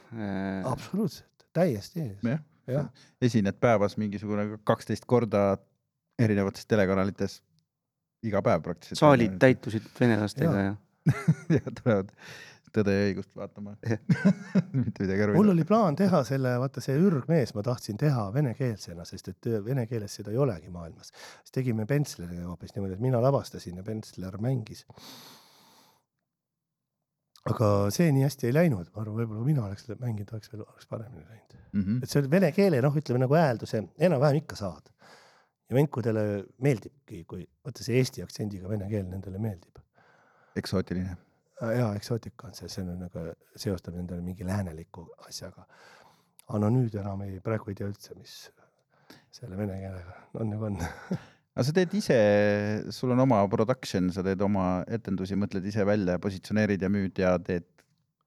S3: absoluutselt, täiesti
S2: jah,
S3: jah.
S2: esined päevas mingisugune kaksteist korda erinevates telekanalites iga päev praktiliselt.
S4: saalid täitusid venelastega ja,
S3: Jaa.
S2: ja (laughs) tulevad Tõde ja õigust vaatama (laughs) mitte midagi aru
S3: mul oli plaan teha selle, vaata see ürgmees, ma tahtsin teha venekeelsena, sest et vene keeles seda ei olegi maailmas. siis tegime Pentsleriga hoopis niimoodi, et mina lavastasin ja Pentsler mängis. aga see nii hästi ei läinud, ma arvan, võib-olla mina oleks mänginud, oleks veel, oleks paremini läinud.
S2: mm. -hmm.
S3: et see oli vene keele, noh, ütleme nagu häälduse enam-vähem ikka saad. ja venkudele meeldibki, kui vaata see eesti aktsendiga vene keel nendele meeldib.
S2: eksootiline.
S3: jaa, eksootika on see, see on nagu seostab endale mingi lääneliku asjaga. aga no nüüd enam ei, praegu ei tea üldse, mis selle vene keelega on nagu on. (laughs)
S2: aga sa teed ise, sul on oma production, sa teed oma etendusi, mõtled ise välja, positsioneerid ja müüd ja teed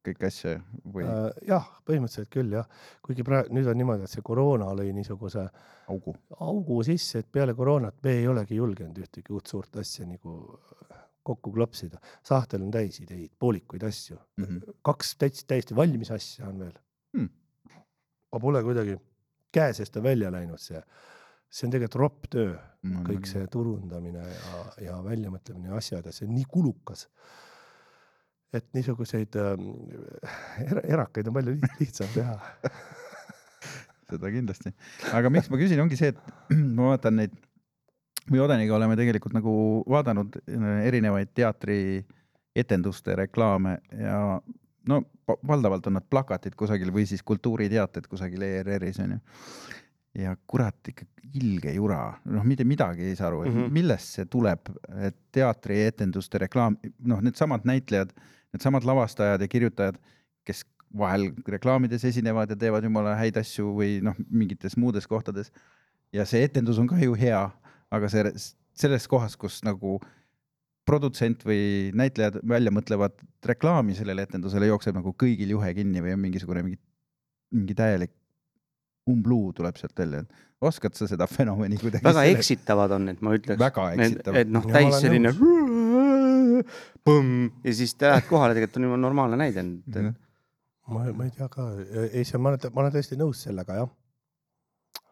S2: kõiki asju või
S3: Äh, jah, põhimõtteliselt küll jah, kuigi praegu nüüd on niimoodi, et see koroona lõi niisuguse
S2: augu?
S3: augu sisse, et peale koroonat me ei olegi julgenud ühtegi uut suurt asja nagu kokku klopsida. sahtel on täis ideid, poolikuid asju mm. -hmm. kaks täitsa täiesti valmis asja on veel
S2: Hmm.
S3: aga pole kuidagi käe seest on välja läinud see, see on tegelikult ropp töö, kõik see turundamine ja, ja väljamõtlemine ja asjad ja see on nii kulukas. et niisuguseid äh, era, erakaid on palju liht- lihtsam teha. (laughs)
S2: seda kindlasti, aga miks ma küsin, ongi see, et (clears throat) ma vaatan neid, me Odeniga oleme tegelikult nagu vaadanud äh, erinevaid teatrietenduste reklaame ja no valdavalt on nad plakatid kusagil või siis kultuuriteated kusagil ERR-is onju. ja kurat ikka ilge jura, noh, mitte midagi ei saa aru, et mm. -hmm. millest see tuleb, et teatrietenduste reklaam, noh, needsamad näitlejad, needsamad lavastajad ja kirjutajad, kes vahel reklaamides esinevad ja teevad jumala häid asju või noh, mingites muudes kohtades. ja see etendus on ka ju hea, aga see selles kohas, kus nagu produtsent või näitlejad välja mõtlevad reklaami sellele etendusele, jookseb nagu kõigil juhe kinni või on mingisugune mingi, mingi täielik umbluu tuleb sealt välja. oskad sa seda fenomeni kuidagi?
S4: väga eksitavad on need, ma ütleks.
S2: väga eksitav.
S4: et noh, täis selline (laughs) põmm ja siis lähed kohale, tegelikult on juba normaalne näide.
S3: ma, ma ei tea ka, ei see, ma olen, ma olen täiesti nõus sellega jah.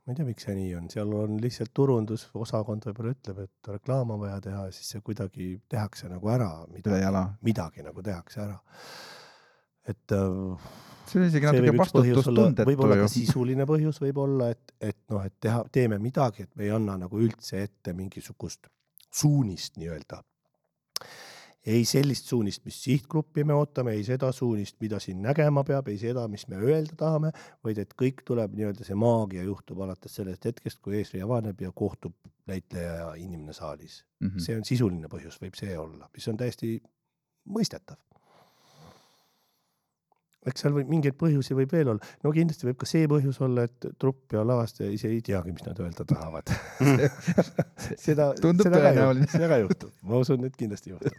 S3: Ma ei tea, miks see nii on, seal on lihtsalt turundusosakond võib-olla ütleb, et reklaam on vaja teha siis see kuidagi tehakse nagu ära, midagi, midagi nagu tehakse ära. et äh,
S2: see on isegi natuke vastutustundetu
S3: võib-olla ka. sisuline põhjus võib olla, et, et noh, et teha, teeme midagi, et me ei anna nagu üldse ette mingisugust suunist nii-öelda. Ei sellist suunist, mis sihtgruppi me ootame, ei seda suunist, mida siin nägema peab, ei seda, mis me öelda tahame, vaid et kõik tuleb nii-öelda see maagia juhtub alates sellest hetkest, kui eesriie avaneb ja kohtub näitleja ja inimene saalis.
S2: Mhm.
S3: see on sisuline põhjus, võib see olla, mis on täiesti mõistetav. eks seal võib mingeid põhjusi võib veel olla, no kindlasti võib ka see põhjus olla, et trupp ja lavastaja ise ei teagi, mis nad öelda tahavad. (laughs) (laughs) seda, seda ka juhtub, seda ka juhtub, ma usun, et kindlasti juhtub.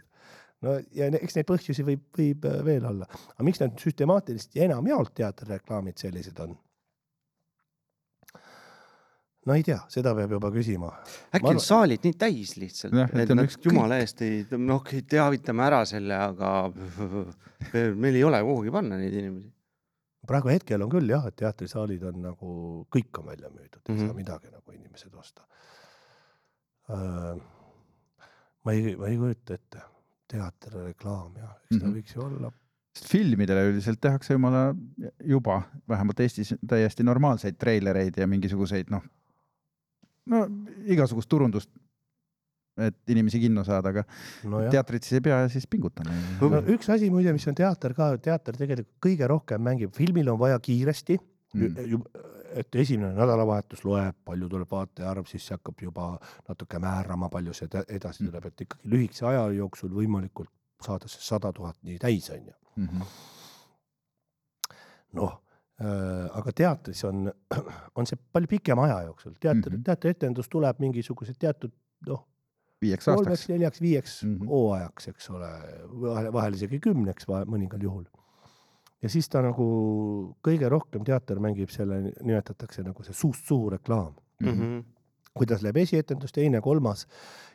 S3: No ja ne- eks neid põhjusi võib, võib äh, veel olla, aga miks nad süstemaatiliselt ja enamjaolt teatrireklaamid sellised on? no ei tea, seda peab juba küsima.
S4: äkki on
S3: arvan-
S4: saalid nii täis lihtsalt
S2: et
S4: nad jumala eest ei, noh, teavitame ära selle, aga (laughs) meil ei ole kuhugi panna neid inimesi.
S3: praegu hetkel on küll jah, et teatrisaalid on nagu, kõik on välja müüdud, ei mm -hmm.
S4: Mhm.
S3: saa midagi nagu inimesed osta äh,. ma ei, ma ei kujuta ette, teatrireklaam ja eks ta mm
S2: Mhm.
S3: -hmm. võiks ju olla
S2: sest filmidele üldiselt tehakse jumala juba, vähemalt Eestis täiesti normaalseid treilereid ja mingisuguseid noh, no igasugust turundust, et inimesi kinno saada, aga
S3: nojah,
S2: teatrit siis ei pea siis pingutama.
S3: no üks asi muide, mis on teater ka, teater tegelikult kõige rohkem mängib, filmil on vaja kiiresti mm., et esimene nädalavahetus loeb, palju tuleb vaataja arv, siis see hakkab juba natuke määrama, palju see edasi tuleb, et ikkagi lühikese aja jooksul võimalikult saada see sada tuhat nii täis, on ju.
S2: Mhm. noh,
S3: äh,, aga teatris on, (clears throat) on see palju pikema aja jooksul, teater mm. -hmm. teatrietendus tuleb mingisugused teatud noh,
S2: viieks aastaks
S3: kolmeks, neljaks, viieks mm. -hmm. hooajaks, eks ole, vahel, vahel isegi kümneks vahe- mõningal juhul. Ja siis ta nagu kõige rohkem teater mängib selle, nimetatakse nagu see suust suhu reklaam,
S2: Mhm.
S4: Mhm.
S3: kuidas läheb esietendus, teine, kolmas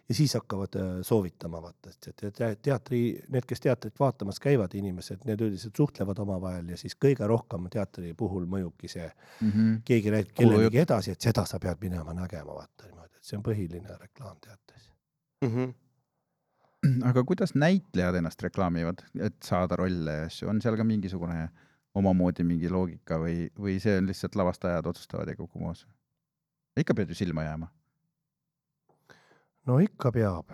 S3: ja siis hakkavad äh, soovitama vaata, et et te- teatri, need, kes teatrit vaatamas käivad, inimesed, need üldiselt suhtlevad omavahel ja siis kõige rohkem teatri puhul mõjubki see,
S2: Mhm.
S3: keegi räägib kellelegi edasi, et seda sa pead minema nägema, vaata niimoodi, et see on põhiline reklaam teatris.
S4: Mhm. (clears throat)
S2: aga kuidas näitlejad ennast reklaamivad, et saada rolle ja asju, on seal ka mingisugune omamoodi mingi loogika või, või see on lihtsalt lavastajad otsustavad ja kogu moos? ikka pead ju silma jääma.
S3: no ikka peab.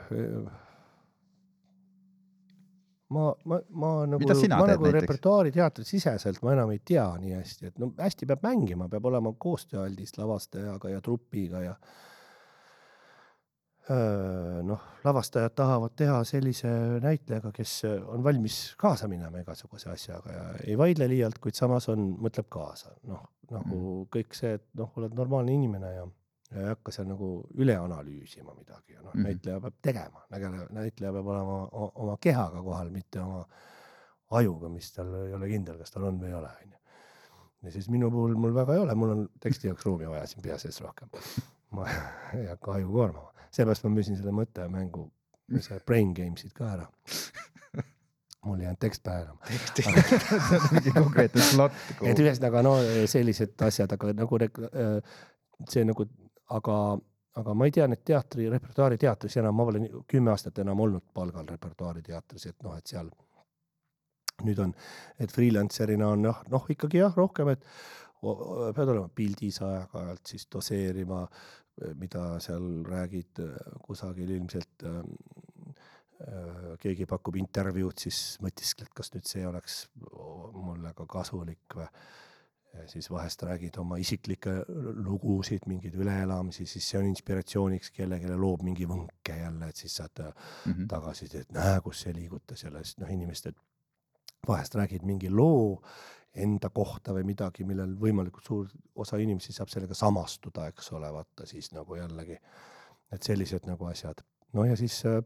S3: ma, ma, ma nagu, ma nagu
S2: näiteks?
S3: repertuaari teatri siseselt ma enam ei tea nii hästi, et no hästi peab mängima, peab olema koostööaldis lavastajaga ja trupiga ja Öö, noh, lavastajad tahavad teha sellise näitlejaga, kes on valmis kaasa minema igasuguse asjaga ja ei vaidle liialt, kuid samas on, mõtleb kaasa, noh nagu kõik see, et noh, oled normaalne inimene ja ja ei hakka seal nagu üle analüüsima midagi ja noh mm. näitleja peab tegema, näitleja peab olema oma kehaga kohal, mitte oma ajuga, mis tal ei ole kindel, kas tal on või ei ole, onju. ja siis minu puhul mul väga ei ole, mul on teksti jaoks ruumi vaja siin pea sees rohkem. (laughs) ma ei hakka aju koormama, seepärast ma müüsin selle mõttemängu, see Brain Games'id ka ära. mul ei jäänud tekst pähe enam.
S2: mingi konkreetne slot.
S3: et ühesõnaga no sellised asjad, aga nagu äh, see nagu, aga, aga ma ei tea nüüd teatri, repertuaari teatris enam, ma pole kümme aastat enam olnud palgal repertuaari teatris, et noh, et seal nüüd on, et freelancer'ina on noh, noh ikkagi jah, rohkem, et pead olema pildis aeg-ajalt siis doseerima, mida seal räägid kusagil ilmselt ähm, äh, keegi pakub intervjuud, siis mõtiskled, kas nüüd see oleks mulle ka kasulik või. siis vahest räägid oma isiklikke lugusid, mingeid üleelamisi, siis see on inspiratsiooniks kellelegi, loob mingi võnke jälle, et siis saad äh,
S2: Mhm.
S3: tagasisidet, et näe, kus see liigutas jälle, sest noh, inimesed vahest räägid mingi loo enda kohta või midagi, millel võimalikult suur osa inimesi saab sellega samastuda, eks ole, vaata siis nagu jällegi, et sellised nagu asjad. no ja siis äh,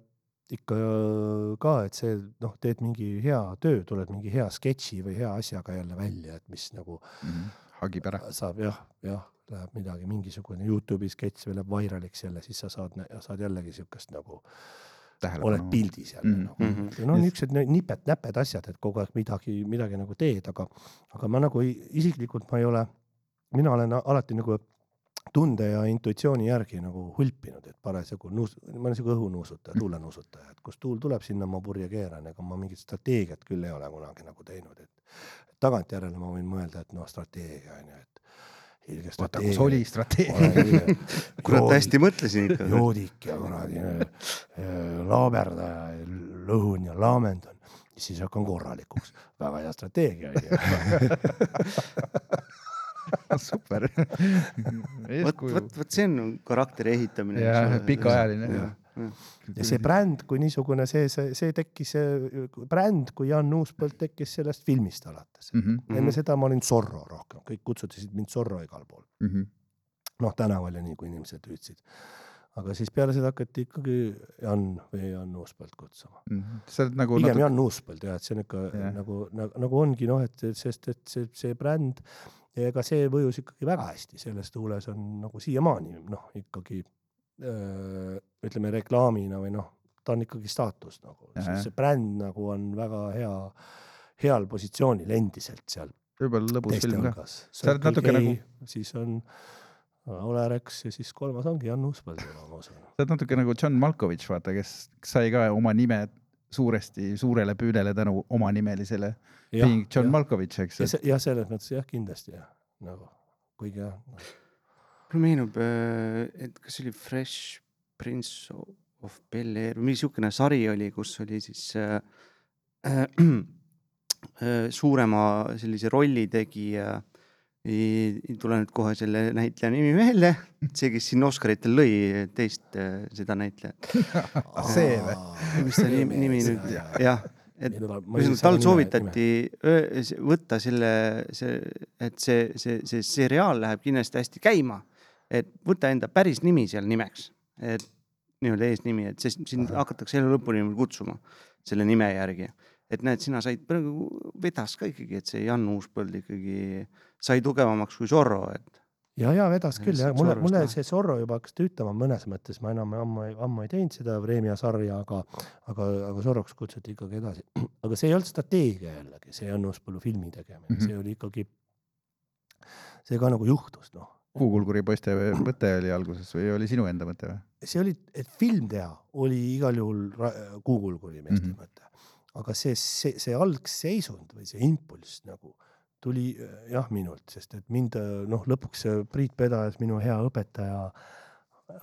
S3: ikka äh, ka, et see noh, teed mingi hea töö, tuled mingi hea sketši või hea asjaga jälle välja, et mis nagu
S2: Mhm. hagib ära.
S3: saab jah, jah, läheb midagi, mingisugune Youtube'i sketš või läheb vairaliks jälle, siis sa saad, saad jällegi siukest nagu oled pildis jälle
S2: Mhm.
S3: mm -hmm. nagu. ja no niisugused nä- nipet-näped asjad, et kogu aeg midagi, midagi nagu teed, aga, aga ma nagu ei, isiklikult ma ei ole, mina olen alati nagu tunde ja intuitsiooni järgi nagu hulpinud, et parasjagu nuus-, ma olen siuke õhunuusutaja, tuulenuusutaja, et kus tuul tuleb, sinna ma purje keeran, ega ma mingit strateegiat küll ei ole kunagi nagu teinud, et tagantjärele ma võin mõelda, et noh, strateegia on ju, et ilge
S2: oota, kus oli strateegia?
S4: kurat, hästi mõtlesin ikka.
S3: joodik ja kuradi äh, laaberdaja ja lõhun ja laamendan, siis hakkan korralikuks. väga hea strateegia on (laughs)
S2: super.
S4: vot, vot, vot see on karakteri ehitamine.
S2: jah, pikaajaline.
S3: Ja see bränd kui niisugune, see, see, see tekkis, see bränd, kui Jan Uuspõld tekkis sellest filmist alates.
S2: Mhm,
S3: enne seda ma olin Zorro rohkem, kõik kutsutasid mind Zorro igal pool.
S2: mhm.
S3: noh, tänaval ja nii, kui inimesed hüüdsid. aga siis peale seda hakati ikkagi Jan või Jan Uuspõld kutsuma.
S2: sa oled nagu
S3: pigem
S2: natuke,
S3: Jan Uuspõld jah, et see on ikka yeah. nagu, nagu, nagu ongi noh, et sest, et see, see bränd, ega see mõjus ikkagi väga hästi, selles tuules on nagu siiamaani noh, ikkagi ütleme reklaamina või noh, ta on ikkagi staatus nagu,
S2: Jah, jah.
S3: see bränd nagu on väga hea, heal positsioonil endiselt seal.
S2: jumala lõbus film ka. Sa oled natuke nagu-
S3: siis on Olerex ja siis kolmas ongi Jan Uuspõld, ma usun.
S2: sa oled natuke nagu John Malkovich, vaata, kes sai ka oma nime suuresti suurele püünele tänu omanimelisele John Malkovich, eks
S3: ja, ja selles mõttes jah, kindlasti jah, nagu kuigi jah,
S4: mulle meenub, et kas see oli Fresh Prince of Bel Air või mingi niisugune sari oli, kus oli siis äh, äh, (clears throat) äh, suurema sellise rolli tegija. ei tule nüüd kohe selle näitleja nimi meelde, see, kes siin Oscaritel lõi teist äh, seda näitlejat. (laughs)
S2: see või?
S4: mis ta nimi, nimi nüüd, jah, et ühesõnaga tal soovitati võtta selle, see, et see, see, see seriaal läheb kindlasti hästi käima, et võta enda päris nimi seal nimeks, et nii-öelda eesnimi, et sest sind hakatakse elu lõpuni kutsuma selle nime järgi. et näed, sina said praegu vedas ka ikkagi, et see Jan Uuspõld ikkagi sai tugevamaks kui Zorro, et
S3: ja, ja vedas küll jah, mulle, mulle see Zorro juba hakkas tüütama mõnes mõttes, ma enam ammu, ammu ei teinud seda Vremja sarja, aga, aga, aga Zorroks kutsuti ikkagi edasi. (clears throat) aga see ei olnud strateegia jällegi, see Jan Uuspõllu filmi tegemine mm. -hmm. see oli ikkagi, see ka nagu juhtus, noh.
S2: Kuukulguri poiste mõte oli alguses või oli sinu enda mõte või?
S3: see oli, et film teha, oli igal juhul kuukulguri meeste mm. -hmm. mõte. aga see, see, see algseisund või see impulss nagu tuli äh, jah minult, sest et mind äh, noh, lõpuks see Priit Pedajas, minu hea õpetaja,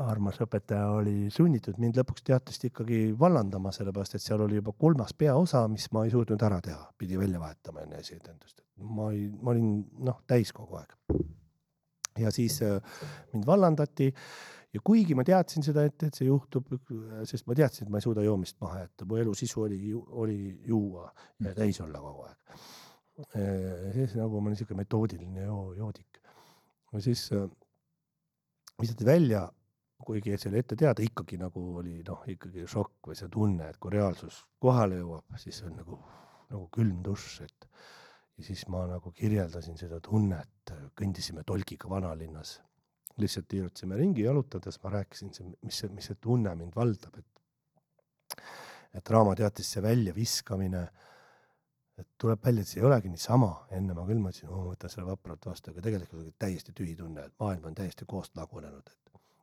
S3: armas õpetaja oli sunnitud mind lõpuks teatest ikkagi vallandama, sellepärast et seal oli juba kolmas peaosa, mis ma ei suutnud ära teha, pidi välja vahetama enne esietendust. ma ei, ma olin noh, täis kogu aeg. Ja siis äh, mind vallandati ja kuigi ma teadsin seda ette, et see juhtub, sest ma teadsin, et ma ei suuda joomist maha jätta, mu elu sisu oli, oli juua ja täis olla kogu aeg. siis nagu ma olin siuke metoodiline joo- joodik. ja siis äh, visati välja, kuigi see oli ette teada, ikkagi nagu oli noh, ikkagi šokk või see tunne, et kui reaalsus kohale jõuab, siis on nagu, nagu külm dušš, et ja siis ma nagu kirjeldasin seda tunnet, kõndisime tolkiga vanalinnas lihtsalt tiirutasime ringi jalutades, ma rääkisin, mis see, mis see tunne mind valdab, et et Raamateatrisse väljaviskamine, et tuleb välja, et see ei olegi niisama, enne ma küll mõtlesin, oo ma võtan selle vapralt vastu, aga tegelikult oli täiesti tühi tunne, et maailm on täiesti koost lagunenud, et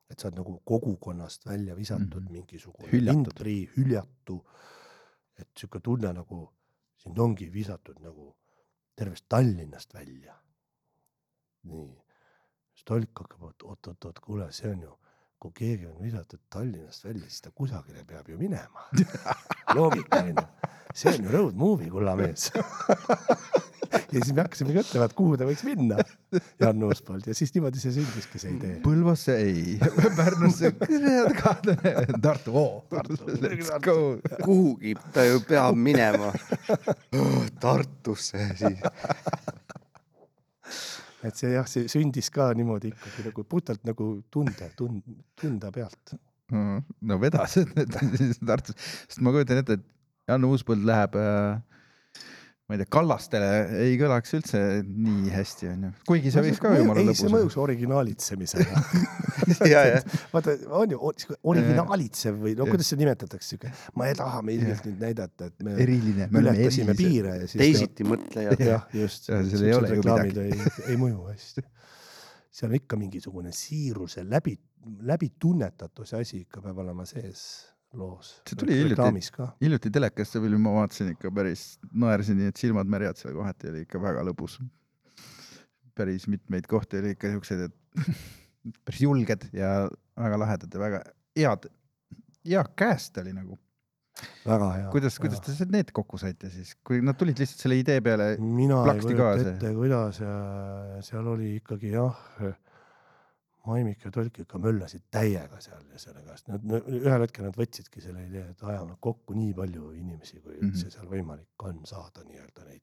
S3: et sa oled nagu kogukonnast välja visatud mm. -hmm. mingisugune
S2: Hüljatud.
S3: intri, hüljatu, et niisugune tunne nagu sind ongi visatud nagu tervest Tallinnast välja. nii, siis tolk hakkab, oot, oot, oot, oot, kuule, see on ju, kui keegi on visatud Tallinnast välja, siis ta kusagile peab ju minema. (laughs) loogika on ju, see on ju road movie, kulla mees. (laughs) ja siis me hakkasime mõtlema, et kuhu ta võiks minna, Jan Uuspõld ja siis niimoodi see sündiski see idee.
S2: Põlvasse ei, (laughs) Pärnusse, Tartu, oo, let's go.
S4: kuhugi ta ju peab minema. Tartusse siis.
S3: et see jah, see sündis ka niimoodi ikkagi nagu puhtalt nagu tunde, tund, tunda pealt.
S2: no vedas, et siis Tartus, sest ma kujutan ette, et Jan Uuspõld läheb äh, ma ei tea, Kallastele ei kõlaks üldse nii hästi, onju. kuigi see võiks ka jumala
S3: ei, see
S2: lõbus
S3: mõjus originaalitsemisena. (laughs)
S4: ja, ja (laughs)
S3: vaata, on ju originaalitsev või no kuidas seda nimetatakse, sihuke, ma ei taha me ilmselt nüüd näidata, et me
S2: eriline, me
S3: ületasime piire ja siis
S4: teisiti mõtlejad.
S3: jah, (laughs) just.
S2: Ja seal ei ole ju
S3: reklaamid ei, ei mõju hästi. seal on ikka mingisugune siiruse läbi, läbitunnetatuse asi ikka peab olema sees loos.
S2: See tuli hiljuti. hiljuti telekast see film, ma vaatasin ikka päris, naersin nii, et silmad märjad seal kohati oli ikka väga lõbus. päris mitmeid kohti oli ikka siuksed, et (laughs) päris julged ja väga lahedad ja väga head, hea cast oli nagu.
S3: väga hea.
S2: kuidas, kuidas te need kokku saite siis, kui nad tulid lihtsalt selle idee peale,
S3: mina ei kujuta ette, kuidas ja seal oli ikkagi jah, Maimik ja Tolk ikka möllasid täiega seal ja selle käest, nad ühel hetkel nad võtsidki selle idee, et ajame kokku nii palju inimesi, kui üldse
S2: Mhm.
S3: seal võimalik on saada nii-öelda neid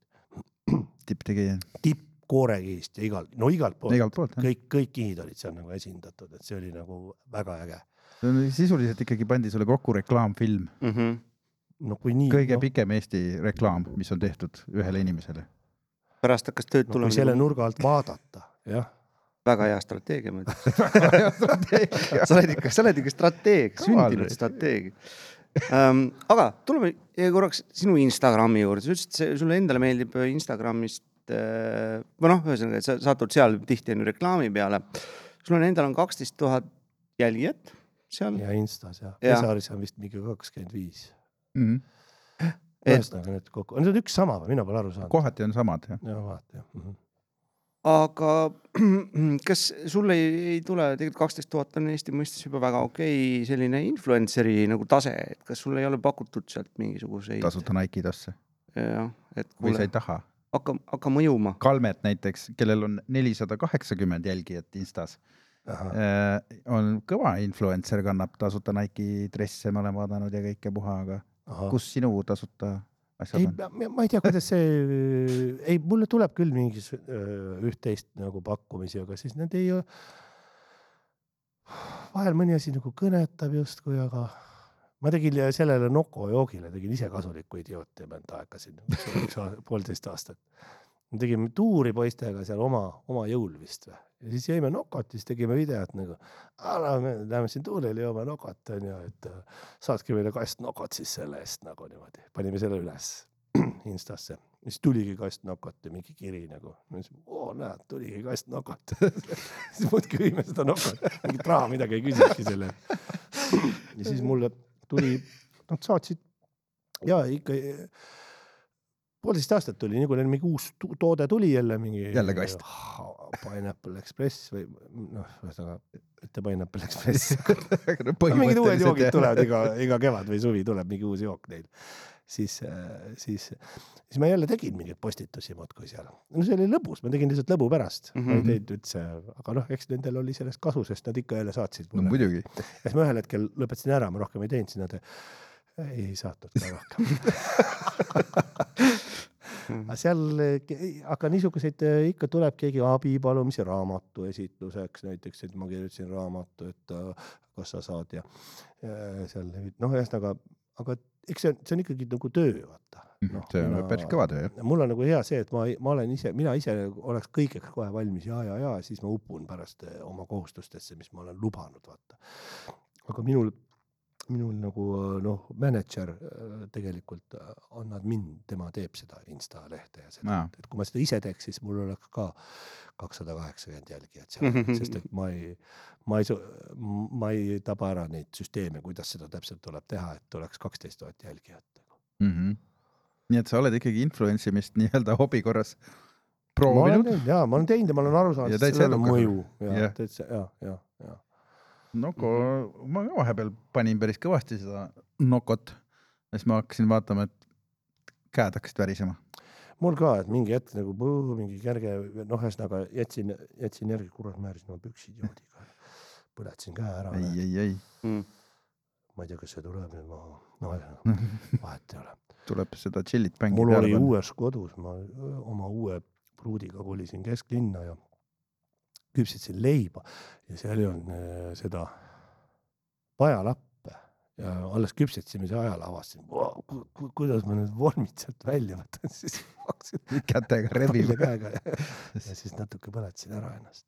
S3: (clears throat)
S2: tipptegija,
S3: tippkoorekihist ja igal, no igalt poolt,
S2: igalt poolt.
S3: kõik, kõik kihid olid seal nagu esindatud, et see oli nagu väga äge.
S2: sisuliselt ikkagi pandi sulle kokku reklaamfilm,
S4: Mhm.
S3: no kui nii.
S2: kõige no. pikem Eesti reklaam, mis on tehtud ühele inimesele.
S4: pärast hakkas tööd
S3: no,
S4: tulema
S3: selle nurga alt vaadata, jah.
S4: Väga hea strateegia, ma ütleks. (laughs) (laughs) sa oled ikka, sa oled ikka strateeg, sündinud strateeg um,. aga tuleme korraks sinu Instagrami juurde, sa ütlesid, see sulle endale meeldib Instagramis äh, või noh, ühesõnaga, et sa satud seal tihti on ju reklaami peale. sul on endal on kaksteist tuhat jälgijat seal.
S3: ja Instas ja,
S4: Jah.
S3: ja. Esaris on vist mingi kakskümmend viis.
S2: Mhm.
S4: Et-
S3: ühesõnaga need kokku, need on üks sama või, mina pole aru saanud.
S2: kohati on samad jah.
S3: ja vaata jah mm -hmm.
S4: Aga (clears throat) kas sul ei, ei tule, tegelikult kaksteist tuhat on Eesti mõistes juba väga okei okay, selline influencer'i nagu tase, et kas sul ei ole pakutud sealt mingisuguseid,
S2: tasuta Nike'i tasse
S4: jah, et
S2: või sa
S4: kuule
S2: ei, taha.
S4: hakka, hakka mõjuma.
S2: Kalmet näiteks, kellel on nelisada kaheksakümmend jälgijat Instas, on kõva influencer, kannab tasuta Nike'i dresse, ma olen vaadanud ja kõike puha, aga kus sinu tasuta
S3: ei ma ei tea, kuidas see, ei mulle tuleb küll mingi s- öö, üht-teist nagu pakkumisi, aga siis need ei. vahel mõni asi nagu kõnetab justkui, aga ma tegin sellele Noko joogile tegin ise kasulikku idiooti mõnda aega siin, üks poolteist aastat. Me tegime tuuri poistega seal oma, oma jõul vist või? Ja siis jõime Nokot siis tegime videot nagu. me läheme siin tuurile jooma Nokot onju, et äh, saatke meile kast Nokot siis selle eest nagu niimoodi, panime selle üles (clears throat) Instasse, siis tuligi kast Nokot ja mingi kiri nagu, ma ütlesin, oo näed, tuligi kast Nokot (laughs) siis muudkui viime seda Nokot, mingit raha midagi ei küsinudki selle ja siis mulle tuli, nad saatsid ja ikka poolteist aastat tuli, nii kui neil mingi uus toode tuli jälle mingi.
S2: Jälle kast..
S3: Pineapple Express või noh, ühesõnaga mitte Pineapple (laughs) Express. mingid uued joogid tulevad iga, iga kevad või suvi tuleb mingi uus jook neil. siis, siis, siis ma jälle tegin mingeid postitusi muudkui seal. no see oli lõbus, ma tegin lihtsalt lõbu pärast mm, -hmm. ma ei
S2: Mhm.
S3: teinud üldse, aga noh, eks nendel oli sellest kasu, sest nad ikka jälle saatsid
S2: no
S3: mulle.
S2: muidugi,
S3: ja siis ma ühel hetkel lõpetasin ära, ma rohkem ei teinud, siis nad ei saatnud ka rohkem. (laughs) aga seal, aga niisuguseid ikka tuleb keegi abi palumise raamatu esitluseks näiteks, et ma kirjutasin raamatu, et äh, kas sa saad ja, ja seal noh, ühesõnaga, aga eks see on, see on ikkagi nagu töö, vaata no,.
S2: see on päris kõva töö jah.
S3: mul on nagu hea see, et ma, ma olen ise, mina ise oleks kõigeks kohe valmis ja, ja, ja siis ma upun pärast eh, oma kohustustesse, mis ma olen lubanud, vaata. aga minul, minul nagu eh, noh, mänedžer eh, tegelikult eh, annab mind, tema teeb seda Insta lehte ja seda. Et kui ma seda ise teeks, siis mul oleks ka kakssada kaheksakümmend jälgijat seal, sest et ma ei, ma ei, ma ei taba ära neid süsteeme, kuidas seda täpselt tuleb teha, et oleks kaksteist tuhat jälgijat
S2: mm. -hmm. nii et sa oled ikkagi influence imist nii-öelda hobi korras proovinud,
S3: ja ma olen teinud ja ma olen aru
S2: Ja
S3: saanud, et sellel on mõju. Ja
S2: Jah.
S3: täitsa ja, ja,
S2: Noko, ma ka vahepeal panin päris kõvasti seda Nokot ja siis ma hakkasin vaatama, et käed hakkasid värisema.
S3: mul ka, et mingi hetk nagu põõ, mingi kerge, noh, ühesõnaga jätsin, jätsin järgi, kurat, määrasin oma püksid joodiga. põletasin käe ära.
S2: ei, ei, ei,
S4: Mm.
S3: ma ei tea, kas see tuleb nüüd maha, no (laughs) vahet ei ole.
S2: tuleb seda chill'it bängi
S3: mul
S2: peale
S3: oli
S2: panna.
S3: uues kodus, ma oma uue pruudiga kolisin kesklinna ja küpsitasin leiba ja seal ei olnud äh, seda pajalappe ja alles küpsetasime see ajal avastasin, kuidas ma need vormid sealt välja võtan, (laughs) siis hakkasin
S2: kätega (laughs) rebima.
S3: käega ja, ja siis (laughs) natuke põletasin ära ennast.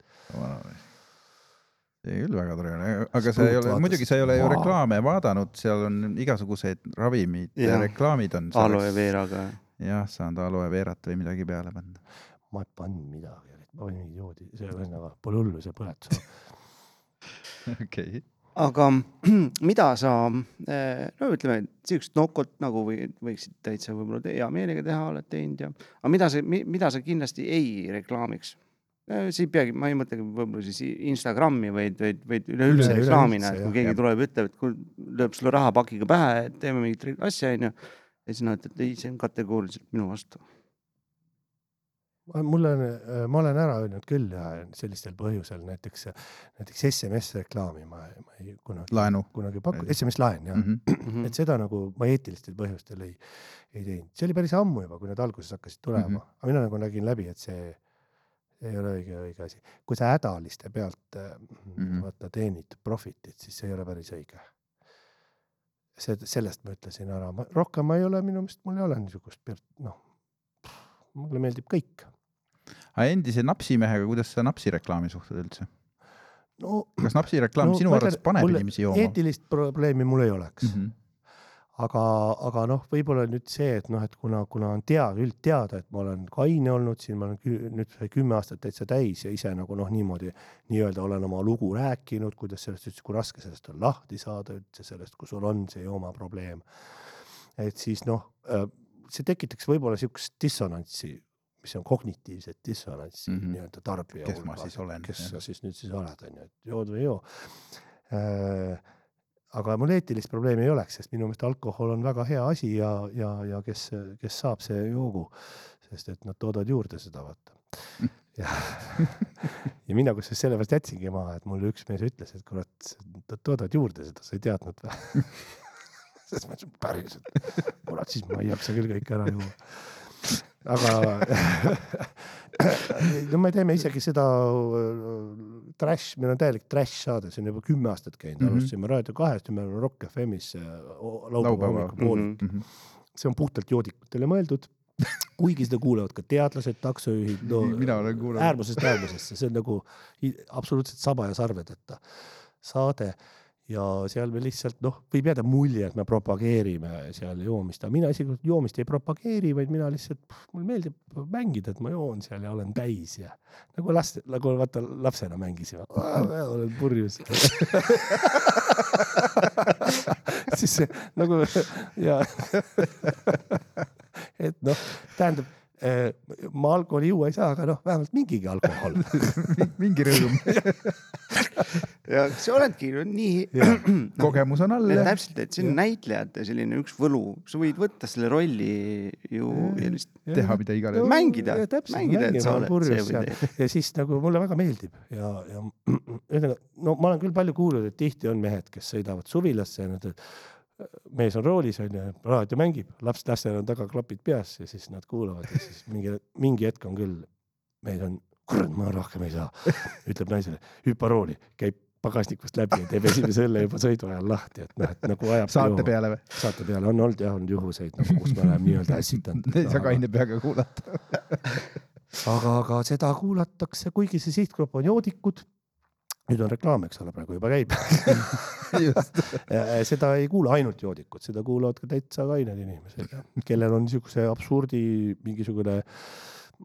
S2: see küll väga tore on, aga sa ei ole, muidugi sa ei ole ju reklaame vaadanud, seal on igasuguseid ravimid ja
S4: Jah.
S2: reklaamid on.
S4: aloe veeraga.
S2: jah, saanud aloe veerat või midagi peale panna.
S3: ma ei pannud midagi, mingi joodi, see ühesõnaga pole hullu, see põletus. (laughs)
S2: okei,
S4: aga (clears throat) mida sa, no ütleme, siukest nokot nagu või võiksid täitsa võib-olla hea meelega teha, oled teinud ja, aga mida sa, mida sa kindlasti ei reklaamiks? see ei peagi, ma ei mõtlegi võib-olla siis Instagrami, vaid, vaid, vaid üleüldse
S3: Üle-
S4: reklaamina, et
S3: üleüldse,
S4: kui keegi
S2: Jah.
S4: tuleb, ütleb, et kui lööb sulle rahapakiga pähe, et teeme mingit asja, onju. ja siis noh, et, et ei, see on kategooriliselt minu vastu.
S3: Mul on, ma olen ära öelnud küll ja sellistel põhjusel näiteks, näiteks SMS-reklaami ma, ma ei kunagi,
S2: laenu
S3: kunagi paku-, SMS-laen jah
S2: mm.
S3: mm,
S2: -hmm.
S3: et seda nagu ma eetilistel põhjustel ei, ei teinud, see oli päris ammu juba, kui need alguses hakkasid tulema mm. -hmm. aga mina nagu nägin läbi, et see ei ole õige, õige asi. kui sa hädaliste pealt mm. -hmm. vaata teenid profitit, siis see ei ole päris õige. see, sellest ma ütlesin ära, ma rohkem ma ei ole minu meelest, mul ei ole niisugust, noh, mulle meeldib kõik
S2: aga endise napsimehega, kuidas sa napsireklaami suhtud üldse?
S3: no
S2: kas napsireklaam
S3: No
S2: sinu arvates paneb inimesi jooma?
S3: eetilist probleemi mul ei oleks mm,
S2: Mm
S3: -hmm. aga, aga noh, võib-olla nüüd see, et noh, et kuna, kuna on teada, üldteada, et ma olen kaine olnud siin, ma olen nüüd sai kümme aastat täitsa täis ja ise nagu noh, niimoodi nii-öelda olen oma lugu rääkinud, kuidas sellest üldse, kui raske sellest on lahti saada üldse sellest, kui sul on see joomaprobleem. et siis noh, see tekitaks võib-olla siukest dissonantsi, mis on kognitiivset dissonantsi mm. -hmm. nii-öelda tarbija
S2: Kes ma
S3: hulgas,
S2: siis
S3: et
S2: olen,
S3: kes sa siis nüüd siis oled, on ju, et jood või ei joo aga mul eetilist probleemi ei oleks, sest minu meelest alkohol on väga hea asi ja, ja, ja kes, kes saab, see joogu, sest et nad toodavad juurde seda, vaata. (laughs) ja, ja mina kusjuures sellepärast jätsingi maha, et mulle üks mees ütles, et kurat, nad toodavad juurde seda, sa ei teadnud või? (laughs) siis ma ütlesin, päriselt, kurat, siis ma ei jaksa küll kõike ära juua. Aga (laughs) (laughs) no me teeme isegi seda äh, trash, meil on täielik trash saade, see on juba kümme aastat käinud mm. -hmm. alustasime Raadio kahest ja me oleme Rock FM-is äh, laupäeva hommikupoolik mm. -hmm. see on puhtalt joodikutele mõeldud, (laughs) kuigi seda kuulavad ka teadlased, taksojuhid, no
S2: mina olen kuulanud.
S3: äärmusest äärmusesse, see on nagu absoluutselt saba ja sarvedeta saade ja seal me lihtsalt noh, võib jääda mulje, et me propageerime seal joomist, aga mina isiklikult joomist ei propageeri, vaid mina lihtsalt, mulle meeldib mängida, et ma joon seal ja olen täis ja nagu last, nagu vaata lapsena mängisime, (laughs) olen purjus. (laughs) siis nagu ja (laughs) et noh, tähendab, ma alkoholi juua ei saa, aga noh, vähemalt mingigi alkohol. (laughs)
S2: mingi rõõm, (laughs)
S4: ja sa oledki ju nii, (clears throat) (clears throat)
S2: kogemus on all
S4: täpselt, et see on näitlejate selline üks võlu, sa võid võtta selle rolli ju ja lihtsalt
S2: teha mida iganes.
S4: mängida, mängida, et sa oled see või
S3: see. ja siis nagu mulle väga meeldib. Ja, ja (clears throat) ühesõnaga, no ma olen küll palju kuulnud, et tihti on mehed, kes sõidavad suvilasse ja nad, mees on roolis onju, raadio mängib, laps, lastel on taga klapid peas ja siis nad kuulavad ja siis mingi, mingi hetk on küll, mees on, kurat, ma rohkem ei saa, ütleb naisele, hüppa rooli, käib pagasnikust läbi ja teeb esimese õlle juba sõidu ajal lahti, et noh, et nagu ajab
S2: saate. peale või?
S3: saate peale on olnud jah, on juhuseid nagu, kus me oleme nii-öelda ässitanud. (laughs)
S2: ei saa kaine peaga kuulata. (laughs)
S3: aga, aga seda kuulatakse, kuigi see sihtgrupp on joodikud. Nüüd on reklaam, eks ole, praegu juba käib. (laughs) seda ei kuula ainult joodikud, seda kuulavad ka täitsa kained inimesed, kellel on niisuguse absurdi, mingisugune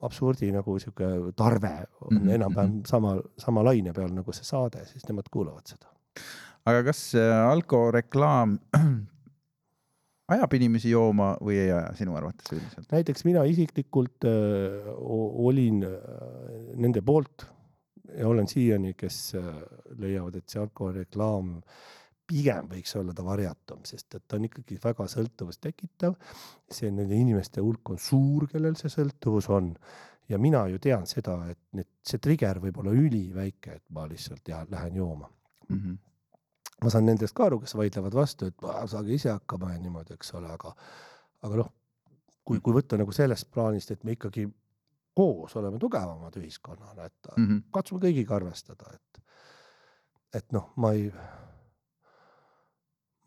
S3: absurdi nagu sihuke tarve on
S2: Mhm,
S3: enam-vähem sama, sama laine peal nagu see saade, siis nemad kuulavad seda.
S2: aga kas äh, alkoreklaam (clears throat) ajab inimesi jooma või ei aja sinu arvates üldiselt?
S3: näiteks mina isiklikult äh, o- olin äh, nende poolt ja olen siiani, kes äh, leiavad, et see alkoholireklaam pigem võiks olla ta varjatum, sest et ta on ikkagi väga sõltuvust tekitav. see nende inimeste hulk on suur, kellel see sõltuvus on ja mina ju tean seda, et need, see trigger võib olla üliväike, et ma lihtsalt ja lähen jooma.
S2: Mhm.
S3: ma saan nendest ka aru, kes vaidlevad vastu, et "Aa, saage ise hakkama ja niimoodi, eks ole, aga, aga noh, kui, kui võtta nagu sellest plaanist, et me ikkagi koos oleme tugevamad ühiskonnana, et
S2: Mhm.
S3: katsume kõigiga arvestada, et, et noh, ma ei,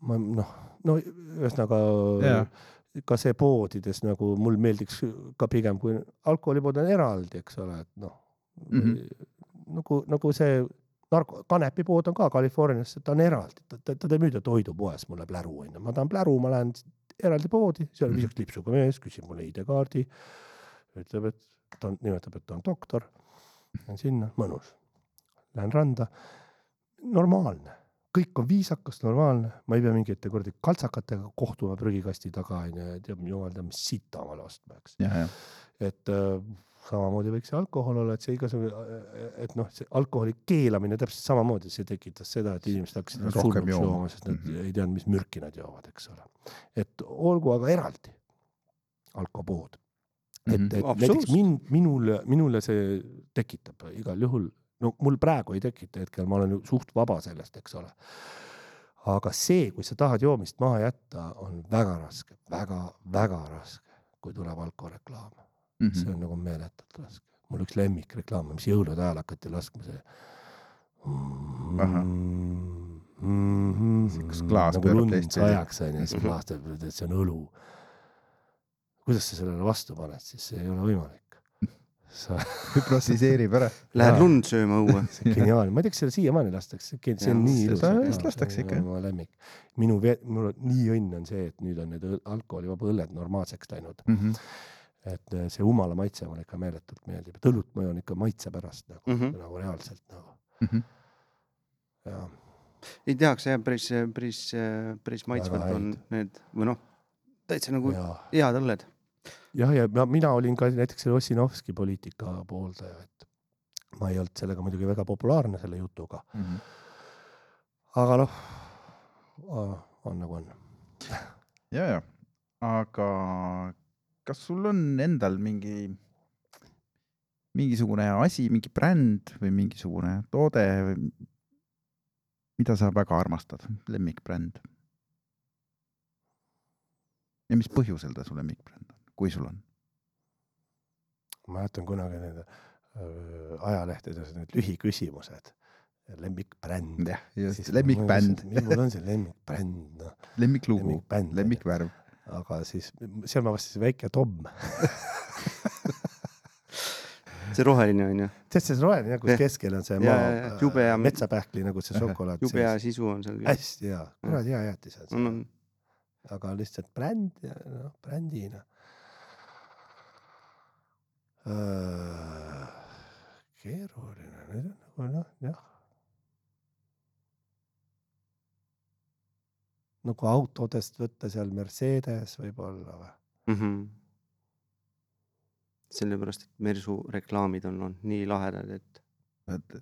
S3: ma noh, no ühesõnaga
S2: Jaa.
S3: ka see poodides nagu mul meeldiks ka pigem, kui alkoholipood on eraldi, eks ole, et noh mm. -hmm. nagu, nagu see narko, kanepipood on ka Californias, ta on eraldi, ta, ta, teda ei müüda toidupoes, mul läheb läru onju, ma tahan pläru, ma lähen eraldi poodi, seal on
S2: Mhm.
S3: lipsuga mees, küsib mulle ID-kaardi, ütleb, et ta on, nimetab, et ta on doktor, lähen sinna, mõnus, lähen randa, normaalne, kõik on viisakas, normaalne, ma ei pea mingite kuradi kaltsakatega kohtuma prügikasti taga onju teab jumal teab mis sita omale ostma, eks. et äh, samamoodi võiks see alkohol olla, et see igasugune, et noh, see alkoholi keelamine täpselt samamoodi, see tekitas seda, et inimesed hakkasid
S2: Rohkem
S3: surnuks
S2: jooma.
S3: sest nad mm. -hmm. ei teadnud, mis mürki nad joovad, eks ole. et olgu aga eraldi alkopood. Et
S2: Mhm.
S3: mm, -hmm. et
S4: Absoluutselt.
S3: näiteks min-, minule, minule see tekitab igal juhul, no mul praegu ei tekita hetkel, ma olen ju suht vaba sellest, eks ole. aga see, kui sa tahad joomist maha jätta, on väga raske väga,, väga-väga raske, kui tuleb alkoreklaam see
S2: Mhm.
S3: on nagu meeletult raske. mul üks lemmikreklaam, mis jõulude ajal hakati laskma, see.
S2: Ahah. Kas klaas
S3: nagu
S2: pöörab
S3: lund
S2: teistpidi?
S3: sajaks onju, siis klaas teeb, et see on õlu. Kuidas sa sellele vastu paned, siis see ei ole võimalik. sa, (laughs)
S2: hüpnotiseerib ära.
S4: Lähed lund sööma õue. (laughs)
S3: see on geniaalne, ma ei tea, kas seda siiamaani lastakse, see on nii ilus.
S2: seda vist lastakse ikka,
S3: mu lemmik. minu, mul on nii õnn on see, et nüüd on need alkoholivaba õlled normaalseks läinud,
S2: Mhm.
S3: et eh, see umala maitse mulle ikka meeletult meeldib, et õlut ma joon ikka maitse pärast nagu mm. -hmm. nagu reaalselt nagu
S2: Mhm.
S3: ja
S4: ei tehakse jah, päris, päris, päris maitsvad on need või noh, täitsa nagu
S3: ja
S4: head õlled.
S3: jah, ja ma, mina olin ka näiteks selle Ossinovski poliitika pooldaja, et ma ei olnud sellega muidugi väga populaarne selle jutuga,
S2: Mhm.
S3: aga noh, on nagu on.
S2: ja, ja, aga kas sul on endal mingi, mingisugune asi, mingi bränd või mingisugune toode, mida sa väga armastad, lemmikbränd? ja mis põhjusel ta su lemmikbränd on, kui sul on?
S3: ma mäletan kunagi need öö, ajalehtedes need lühiküsimused, lemmikbränd.
S2: jah, just, lemmikbänd,
S3: mul on see lemmikbränd, noh,
S2: lemmiklugu, lemmikvärv.
S3: aga siis seal ma vastasin väike Tom. (laughs)
S4: see roheline on ju,
S3: tead see roheline jah, kus
S4: Jah.
S3: keskel on see
S4: Ja,
S3: maa
S4: ja, ja,, jube hea-
S3: metsapähkli nagu see šokolaad
S4: jube hea. sisu on seal
S3: hästi hea, kuradi hea jäätis on see,
S4: on,
S3: aga lihtsalt bränd ja noh, brändina. keeruline, nüüd on nagu noh, jah. nagu autodest võtta seal Mercedes võib-olla või?
S4: Mhm. sellepärast, et Mersu reklaamid on olnud nii lahedad, et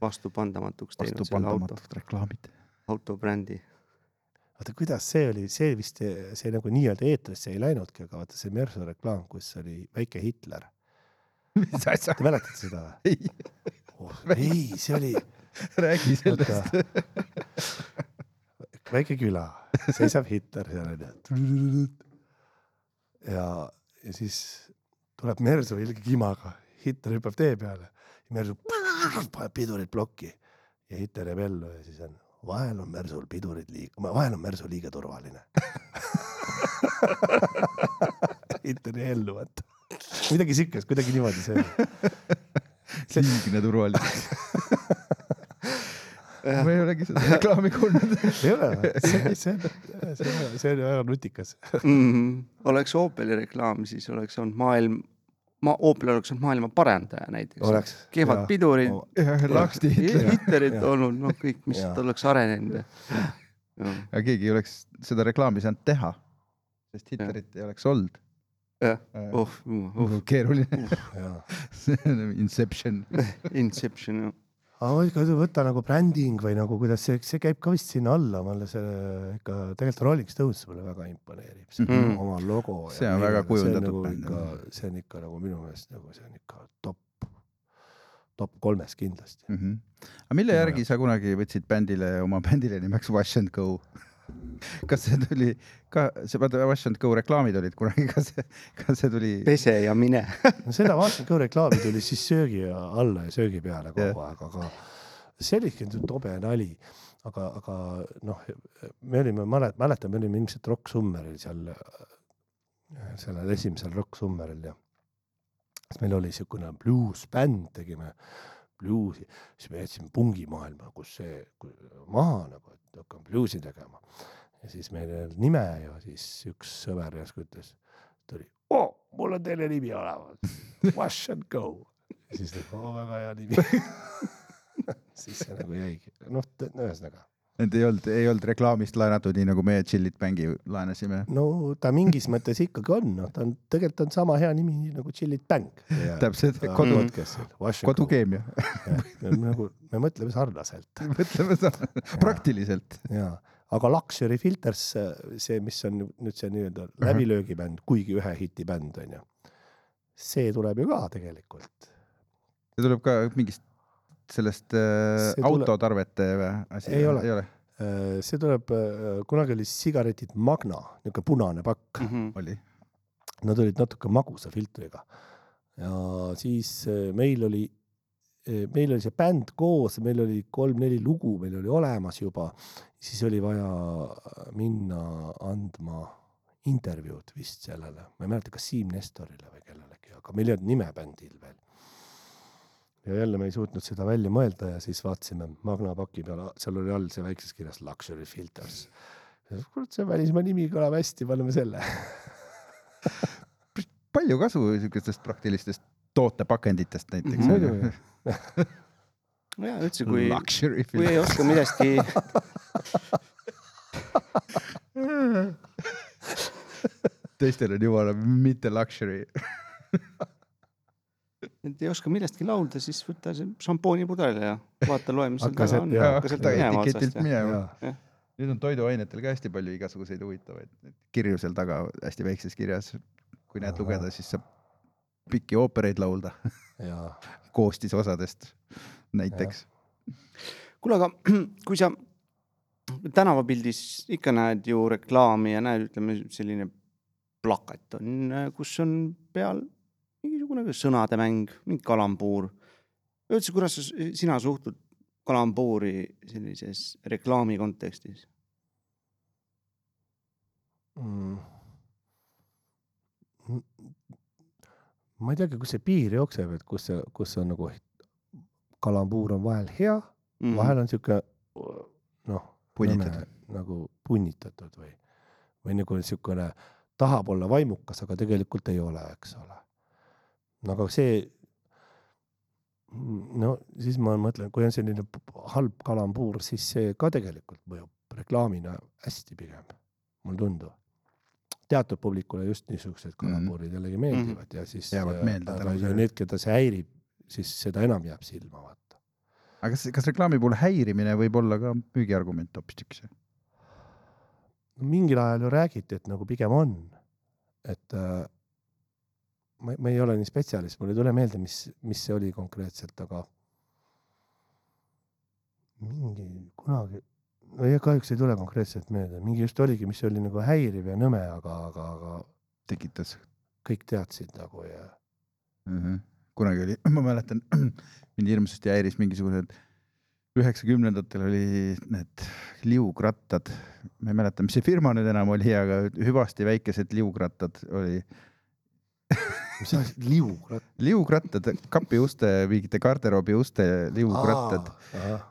S4: vastupandamatuks teinud selle auto,
S2: reklaamid.
S4: autobrändi.
S3: oota, kuidas see oli, see vist, see nagu nii-öelda eetrisse ei läinudki, aga vaata see Mersu reklaam, kus oli väike Hitler.
S2: Mis asja?
S3: Te mäletate seda või
S2: ei,
S3: oh,? ei, see oli
S2: räägi sellest.
S3: väike küla, seisab Hitler seal onju. ja, ja siis tuleb Mersu ilge kimaga, Hitler hüppab tee peale, Mersu paneb pidurid plokki ja Hitler jääb ellu ja siis on, vahel on Mersul pidurid liiga, vahel on Mersu liiga turvaline. (laughs) Hitler jäi ellu, vaata. Midagi siukest, kuidagi niimoodi see oli. (laughs)
S2: liigne turvalisus. (laughs) ma ei olegi seda reklaami kuulnud.
S3: ei ole või? (laughs) see, see, see, see oli väga nutikas.
S4: mm,. oleks Opeli reklaam, siis oleks olnud maailm, ma, Opel oleks olnud maailma parandaja näiteks. kehvad pidurid,
S2: laksti Hitler.
S4: Hitlerit olnud, noh, kõik, mis
S3: Jaa.
S4: oleks arenenud.
S2: aga keegi ei oleks seda reklaami saanud teha, sest Hitlerit ei oleks olnud.
S4: jah, oh, oh,
S2: keeruline. on Inception. (laughs)
S4: Inception, jah.
S3: aga võtta nagu bränding või nagu kuidas see, see käib ka vist sinna alla, mulle see ikka tegelikult Rolling Stones mulle väga imponeerib, see mm. oma logo.
S2: See on väga kujundatud
S3: nagu
S2: bänd, jah.,
S3: see on ikka nagu minu meelest nagu see on ikka top, top kolmes kindlasti.
S2: mm. -hmm. aga mille
S3: Ja,
S2: järgi sa kunagi võtsid bändile, oma bändile nimeks Wash and Go? (laughs) kas see tuli ka, see vaata Wash and Go reklaamid olid kunagi, kas see, kas see tuli?
S4: pese ja mine.
S3: no seda vaatasin ka reklaami tuli siis söögi alla ja söögi peale kogu aeg, aga see oli ikka tobe nali. aga, aga noh, me olime, mäletan, me olime ilmselt Rock Summeril seal, sellel esimesel Rock Summeril ja siis meil oli niisugune bluusbänd, tegime bluusi, siis me jätsime pungimaailma, kus see kui, maha nagu, et hakkame bluusi tegema. ja siis meil ei olnud nime ja siis üks sõber järsku ütles, tuli, oo, mul on teile nimi olemas, Wash and Go. siis nagu, oo väga hea nimi. (laughs) siis see nagu jäigi, noh, ühesõnaga
S2: Need ei olnud, ei olnud reklaamist laenatud, nii nagu meie Chillit Bangi laenasime.
S3: no ta mingis mõttes ikkagi on, noh, ta on tegelikult on sama hea nimi nagu Chillit Bang.
S2: täpselt, kodu,
S3: kodu.
S2: kodukeemia.
S3: nagu me mõtleme sarnaselt (laughs)
S2: mõtleme sama, praktiliselt.
S3: ja, aga Luxury Filters, see, mis on nüüd see nii-öelda läbilöögibänd, kuigi ühe hiti bänd on ju. see tuleb ju ka tegelikult.
S2: see tuleb ka mingist sellest äh, autotarvete asi?
S3: Ei ole.
S2: ei ole,
S3: Äh, see tuleb, kunagi oli sigaretid Magna, niisugune punane pakk,
S4: Mhm.
S2: oli.
S3: nad olid natuke magusa filtriga. ja siis äh, meil oli, meil oli see bänd koos, meil oli kolm-neli lugu, meil oli olemas juba, siis oli vaja minna andma intervjuud vist sellele, ma ei mäleta, kas Siim Nestorile või kellelegi, aga meil ei olnud nime bändil veel. Ja jälle me ei suutnud seda välja mõelda ja siis vaatasime Magna paki peale, seal oli all see väikses kirjas luxury filters. kurat, see välismaa nimi kõlab hästi, paneme selle.
S2: palju kasu niisugustest praktilistest tootepakenditest näiteks.
S3: muidugi,
S4: ja üldse, kui, kui ei oska millestki,
S2: teistel on jumala mitte luxury.
S4: Et ei oska millestki laulda, siis võta see šampoonipudel ja vaata, loe, mis seal taga on. hakka sealt
S2: etiketilt minema. nüüd on toiduainetel ka hästi palju igasuguseid huvitavaid kirju seal taga hästi väikses kirjas. kui näed lugeda, siis saab pikki oopereid laulda (laughs) koostisosadest näiteks.
S4: kuule, aga (clears throat) kui sa tänavapildis ikka näed ju reklaami ja näed, ütleme selline plakat on, kus on peal mingisugune sõnade mäng, mingi kalambuur. üldse, kuidas sina suhtud kalambuuri sellises reklaami kontekstis?
S3: Mm. ma ei teagi, kus see piir jookseb, et kus see, kus on nagu kalambuur on vahel hea mm., vahel on sihuke noh, nagu punnitatud või, või nagu niisugune tahab olla vaimukas, aga tegelikult ei ole, eks ole. Aga see, no siis ma mõtlen, kui on selline halb kalambuur, siis see ka tegelikult mõjub reklaamina hästi pigem, mulle tundub. teatud publikule just niisugused kalambuurid jällegi meeldivad ja siis
S2: Mhm. Jäävad meelde
S3: aga need, keda see häirib, siis seda enam jääb silma vaata.
S2: aga kas, kas reklaami puhul häirimine võib olla ka müügiargument hoopistükkis?
S3: mingil ajal ju räägiti, et nagu pigem on, et äh, ma, ma ei ole nii spetsialist, mul ei tule meelde, mis, mis see oli konkreetselt, aga mingi kunagi, no ei kahjuks ei tule konkreetselt meelde, mingi just oligi, mis oli nagu häiriv ja nõme, aga, aga, aga
S2: tekitas
S3: kõik teadsid nagu ja
S2: mm. -hmm. kunagi oli, (clears throat) ma mäletan, (clears throat) mind hirmsasti häiris mingisugused üheksakümnendatel oli need liugrattad, ma ei mäleta, mis see firma nüüd enam oli, aga hüvasti väikesed liugrattad oli,
S3: mis asi, liugratt.
S2: liugrattad, kapiuste, mingite garderoobi uste liugrattad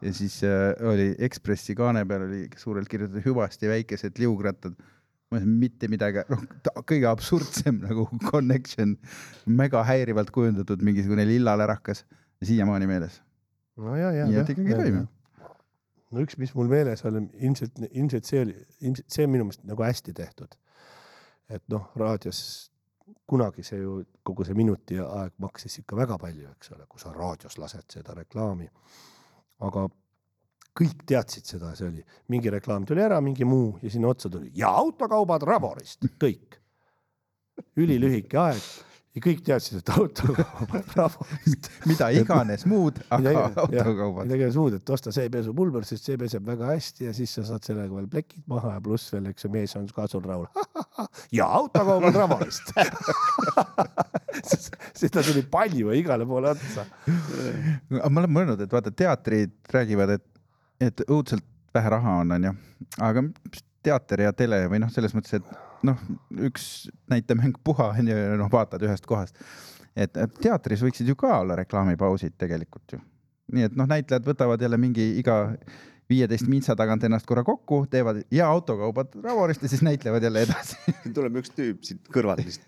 S2: ja siis äh, oli Ekspressi kaane peal oli suurelt kirjutatud hüvasti väikesed liugrattad. ma ei saa mitte midagi, noh, kõige absurdsem nagu connection, mega häirivalt kujundatud mingisugune lilla lärakas, siiamaani meeles.
S3: no ja, ja.
S2: nii et ikkagi toimib.
S3: no üks, mis mul meeles oli, ilmselt, ilmselt see oli, ilmselt see on minu meelest nagu hästi tehtud. et noh, raadios kunagi see ju kogu see minuti aeg maksis ikka väga palju, eks ole, kui sa raadios lased seda reklaami. aga kõik teadsid seda, see oli mingi reklaam tuli ära, mingi muu ja sinna otsa tuli ja autokaubad Raborist, kõik. ülilühike aeg ja kõik teadsid, et autokaubad (laughs) Raborist.
S2: mida iganes muud, aga autokaubad.
S3: midagi muud, et osta see pesupulber, sest see peseb väga hästi ja siis sa saad sellega veel plekid maha ja pluss veel, eks ju, mees on ka sul rahul. (laughs) ja autokaubad (laughs) Ravorist. seda tuli palju ja igale poole otsa.
S2: aga ma olen mõelnud, et vaata, teatrid räägivad, et, et õudselt vähe raha on, onju, aga teater ja tele või noh, selles mõttes, et noh, üks näitemäng puha (laughs) onju, noh, vaatad ühest kohast. et teatris võiksid ju ka olla reklaamipausid tegelikult ju. nii et noh, näitlejad võtavad jälle mingi iga viieteist mintsa tagant ennast korra kokku, teevad ja autokaubad Ravorist ja siis näitlevad jälle edasi. (laughs)
S4: tuleb üks tüüp siit kõrvalt lihtsalt,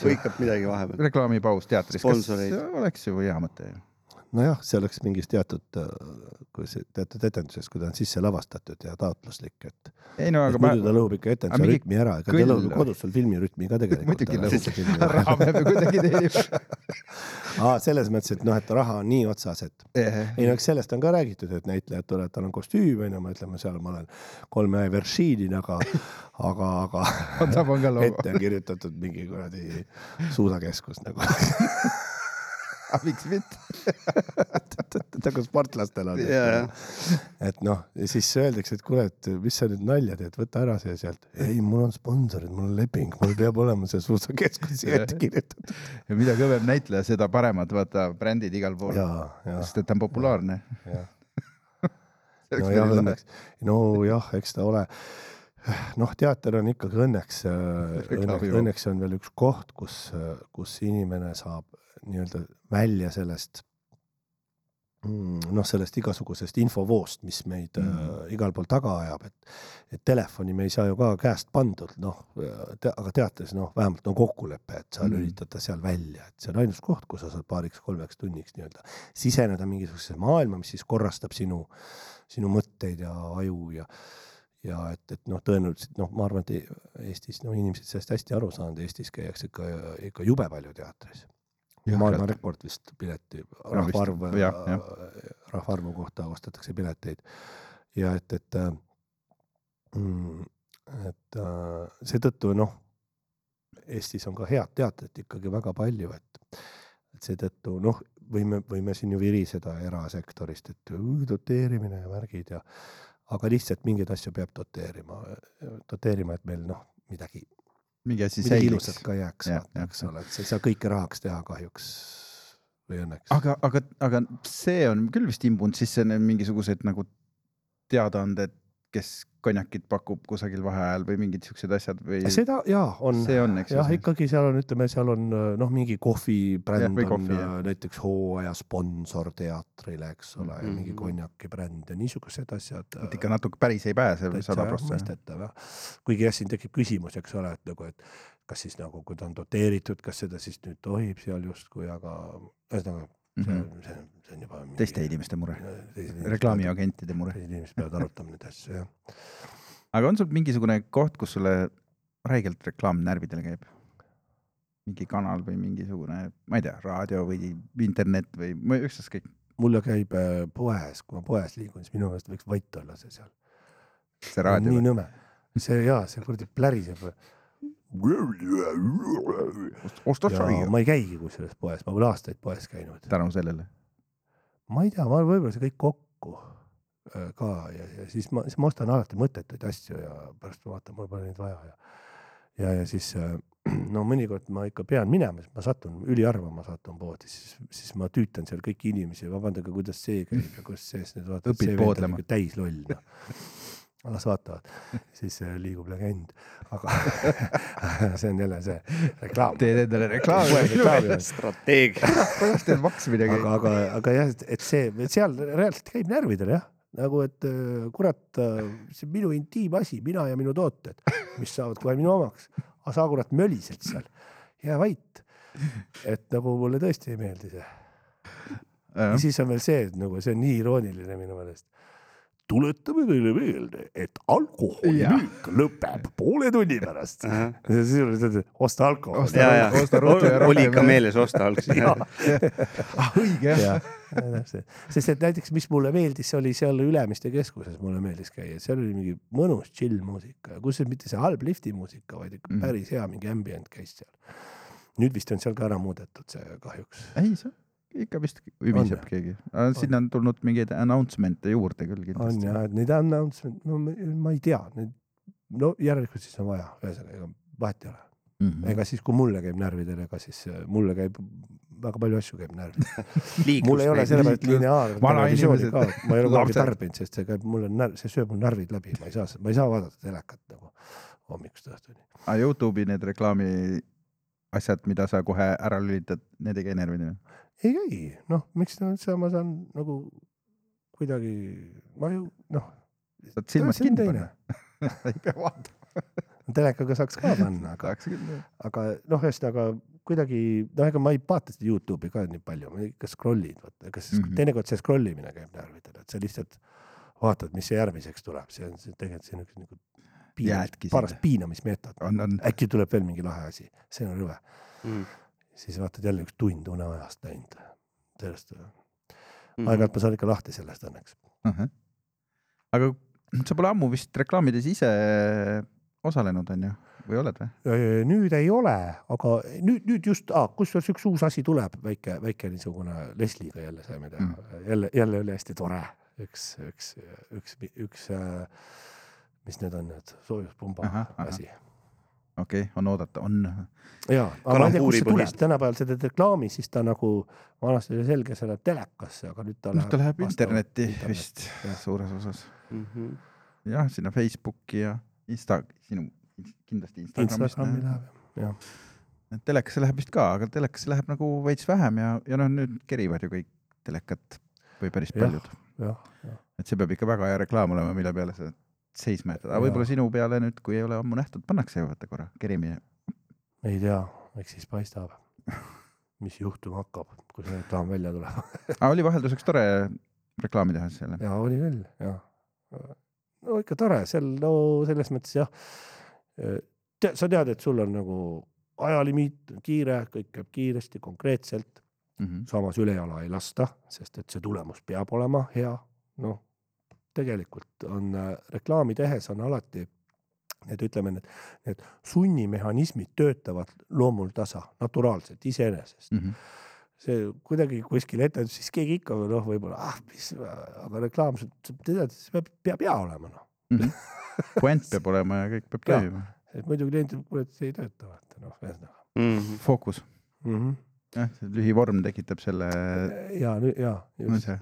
S2: ju
S4: hõikab midagi vahepeal.
S2: reklaamipaus teatris, kas oleks ju hea mõte ju.
S3: nojah, see oleks mingis teatud, kui see teatud etenduses, kui ta on sisse lavastatud ja taotluslik, et
S2: ei no aga ma
S3: muidu ta lõhub ikka etenduse rütmi ära, ega ta lõhub kodus sul filmirütmi ka tegelikult
S2: muidugi lõhub, (laughs) raha peab ju kuidagi teenima. (laughs)
S3: aa, selles mõttes, et noh, et raha on nii otsas, et ei no eks sellest on ka räägitud, et näitlejad tulevad, tal on kostüüm onju, me ütleme seal ma olen kolme versiini taga, aga, aga (laughs)
S2: on
S3: ette on kirjutatud mingi kuradi suusakeskus nagu,
S2: miks mitte.
S3: nagu sportlastel on.
S4: ja, ja,
S3: et noh, ja siis öeldakse, et kuule, et mis sa nüüd nalja teed, võta ära see sealt. ei, mul on sponsorid, mul on leping, mul peab olema see suusakeskus siia ette kirjutatud.
S2: ja mida kõvem näitleja, seda paremad, vaata brändid igal pool, sest et ta on populaarne.
S3: ja. nojah, õnneks, nojah, eks ta ole. noh, teater on ikkagi õnneks, õnneks,
S2: Reklaamivabu.
S3: õnneks on veel üks koht, kus, kus inimene saab nii-öelda välja sellest mm, noh, sellest igasugusest infovoost, mis meid mm. Äh, igal pool taga ajab, et et telefoni me ei saa ju ka käest pandud, noh te,, aga teates noh, vähemalt on kokkulepe, et sa
S2: Mm.
S3: lülitad ta seal välja, et see on ainus koht, kus sa saad paariks-kolmeks tunniks nii-öelda siseneda mingisugusesse maailma, mis siis korrastab sinu, sinu mõtteid ja aju ja ja et, et noh, tõenäoliselt noh, ma arvan, et Eestis no inimesed sellest hästi aru saanud, Eestis käiakse ikka, ikka jube palju teatris.
S2: Jah,
S3: maailma
S2: teatri-
S3: rekord vist pileti, rahvaarv,
S2: jah.
S3: rahvaarvu kohta ostetakse pileteid. Ja et, et äh, mm, et äh, seetõttu noh, Eestis on ka head teatrit ikkagi väga palju, et et seetõttu noh, võime, võime siin ju viriseda erasektorist, et doteerimine ja värgid ja aga lihtsalt mingeid asju peab doteerima, doteerima, et meil noh, midagi
S2: mingi asi säiliks
S3: ilusat. ka jääks eks ole, et sa ei saa kõike rahaks teha kahjuks või õnneks.
S2: aga, aga, aga see on küll vist imbunud sisse mingisugused nagu teadaanded, kes konjakit pakub kusagil vaheajal või mingid siuksed asjad või
S3: seda jaa, on,
S2: on,
S3: jah, ikkagi seal on, ütleme, seal on noh, mingi kohvibränd on
S2: kohvi,
S3: äh,
S2: jah.
S3: näiteks hooaja sponsor teatrile, eks ole mm, -hmm. mingi
S4: Mhm.
S3: konjakibränd ja niisugused asjad.
S2: et ikka natuke päris ei pääse sada prossa.
S3: mõistetav jah, kuigi jah, siin tekib küsimus, eks ole, et nagu, et kas siis nagu, kui ta on doteeritud, kas seda siis nüüd tohib seal justkui, aga ühesõnaga see
S2: Mhm.
S3: on, see on, see on juba
S2: teiste inimeste mure, reklaamiagentide mure.
S3: teised inimesed peavad arutama neid asju jah.
S2: aga on sul mingisugune koht, kus sulle räigelt reklaam närvidele käib? mingi kanal või mingisugune, ma ei tea, raadio või internet või ükskõik.
S3: mulle käib äh, poes, kui ma poes liigun, siis minu meelest võiks vait olla see seal.
S2: see raadio
S3: nii nõme, see jaa, see kuradi pläriseb.
S2: Osta saia.
S3: ma ei käigi kusjuures poes, ma pole aastaid poes käinud.
S2: tänu sellele.
S3: ma ei tea, ma võib-olla see kõik kokku äh, ka ja, ja siis ma, siis ma ostan alati mõttetuid asju ja pärast ma vaatan, mul pole neid vaja ja ja, ja siis äh, (clears throat) no mõnikord ma ikka pean minema, sest ma satun, üliharva ma satun poodi, siis, siis ma tüütan seal kõiki inimesi, vabandage, kuidas see käib ja kuidas see, siis need vaatavad, see vend on ikka täis loll noh. (laughs) las vaatavad, (laughs) siis äh, liigub legend, aga (laughs) see on jälle see reklaam.
S2: teed endale reklaami.
S4: strateegia.
S2: kuidas teil maksmine käib
S3: aga, aga, aga jah, et see, seal reaalselt käib närvidele jah, nagu et äh, kurat, see on minu intiimasi, mina ja minu tooted, mis saavad kohe minu omaks. aga sa kurat mölised seal, jää vait. et nagu mulle tõesti ei meeldi see. ja siis on veel see, et nagu see on nii irooniline minu meelest. Tuletame teile meelde, et alkoholimüük lõpeb poole tunni pärast. sisuliselt, et osta alkoholi.
S2: Osta-
S4: ja, ja
S2: osta ruttu ja
S4: oli ikka
S2: ja-
S4: meeles osta algselt.
S2: ah õige jah.
S3: sest et näiteks, mis mulle meeldis, see oli seal Ülemiste keskuses, mulle meeldis käia, seal oli mingi mõnus chill muusika, kusjuures mitte see halb lifti muusika, vaid ikka
S2: Mhm.
S3: päris hea mingi ambient käis seal. nüüd vist on seal ka ära muudetud see kahjuks.
S2: ei, see ikka vist ümiseb
S3: On.
S2: keegi. sinna on tulnud mingeid announcement'e juurde küll
S3: on
S2: kindlasti.
S3: ja, et neid announcement, no ma- ei tea, need, no järelikult siis on vaja, ühesõnaga ega vahet ei ole.
S2: Mhm.
S3: ega siis, kui mulle käib närvidele, ega siis äh, mulle käib väga palju asju käib närvidele. (laughs) mul ei ole sellepärast lineaarne televisiooni ka ma ei ole kunagi tarbinud, sest see käib mulle närv, see sööb mul närvid läbi, ma ei saa, ma ei saa vaadata telekat nagu hommikust õhtuni.
S2: aga Youtube'i need reklaami asjad, mida sa kohe ära lülitad, need ei käi närvidele?
S3: Ei käi, noh, miks ta üldse, ma saan nagu kuidagi, ma ju noh,
S2: saad silmad kinni panna. (laughs) ei pea vaatama. (laughs)
S3: telekaga saaks ka panna, aga,
S2: tahaks küll jah.
S3: aga noh, ühesõnaga kuidagi, noh, ega ma ei vaata seda Youtube'i ka nii palju, ma ikka scroll'in, vaata, kas mm. -hmm. teinekord see scroll imine käib närvidele, et sa lihtsalt vaatad, mis see järgmiseks tuleb, see on see tegelikult see on üks nagu piinamis, paras piinamismeetod.
S2: on, on.
S3: äkki tuleb veel mingi lahe asi, see on rõve,
S4: Mm.
S3: Siis vaatad jälle üks tund uneajast läinud. sellest,
S4: Mhm.
S3: aeg-ajalt ma saan ikka lahti sellest õnneks.
S2: aga sa pole ammu vist reklaamides ise osalenud, on ju, või oled või?
S3: nüüd ei ole, aga nüüd, nüüd just ah,, kusjuures üks uus asi tuleb, väike, väike niisugune Lesliga jälle saime teha mm., jälle, jälle oli hästi tore, üks, üks, üks, üks, mis need on need soojuspumba
S2: ahah.
S3: asi.
S2: Okei okay,, on oodata, on.
S3: jaa, aga ma ei tea, kus see tuleb tänapäeval sa teed reklaami, siis ta nagu, vanasti oli selge, see läheb telekasse, aga nüüd ta
S2: noh, ta läheb internetti
S3: internetti,
S2: vist
S3: jah.
S2: suures osas.
S4: Mhm.
S2: jah, sinna Facebooki ja Insta, sinu kindlasti Instagramist
S3: Instagrami. läheb, jah.
S2: telekasse läheb vist ka, aga telekasse läheb nagu veits vähem ja, ja noh, nüüd kerivad ju kõik telekat või päris paljud.
S3: jah, jah.
S2: et see peab ikka väga hea reklaam olema, mille peale sa seisma jätad, aga võib-olla sinu peale nüüd, kui ei ole ammu nähtud, pannakse vaata korra kerimine.
S3: ei tea, eks siis paistab, mis juhtuma hakkab, kui see reklaam välja tuleb. (laughs)
S2: aga oli vahelduseks tore reklaami teha selle.
S3: ja oli küll, jah. no ikka tore, seal no selles mõttes jah. sa tead, et sul on nagu ajalimiit, kiire, kõik käib kiiresti, konkreetselt,
S2: Mhm.
S3: samas ülejala ei lasta, sest et see tulemus peab olema hea. noh, tegelikult on äh, reklaami tehes on alati need, ütleme need, need sunnimehhanismid töötavad loomultasa, naturaalselt, iseenesest.
S2: Mhm.
S3: see kuidagi kuskil ette, siis keegi ikka noh, võib-olla ah, mis, aga reklaam, tead, see peab, peab hea olema noh.
S2: puänt peab olema ja kõik peab toimima.
S3: et muidu kliendid, kuule, see ei tööta, vaata noh, ühesõnaga
S4: Mhm.
S2: fookus,
S3: mm. -hmm.
S2: jah, see lühivorm tekitab selle
S3: ja, ja just,
S2: asja.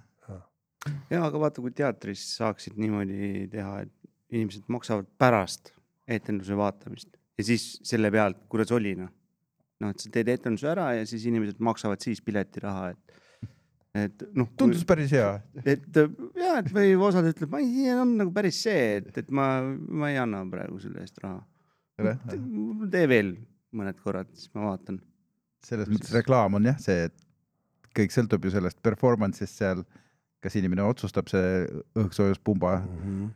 S4: Ja aga vaata, kui teatris saaksid niimoodi teha, et inimesed maksavad pärast etenduse vaatamist ja siis selle pealt, kuidas oli noh. noh, et sa teed etenduse ära ja siis inimesed maksavad siis piletiraha, et, et noh.
S2: tundus päris hea.
S4: et ja, et või osad ütleb, ma ei tea, on nagu päris see, et, et ma, ma ei anna praegu selle eest raha. tee veel mõned korrad, siis ma vaatan.
S2: selles mõttes reklaam on jah see, et kõik sõltub ju sellest performance'ist seal, kas inimene otsustab see õhksoojuspumba
S3: mm. -hmm.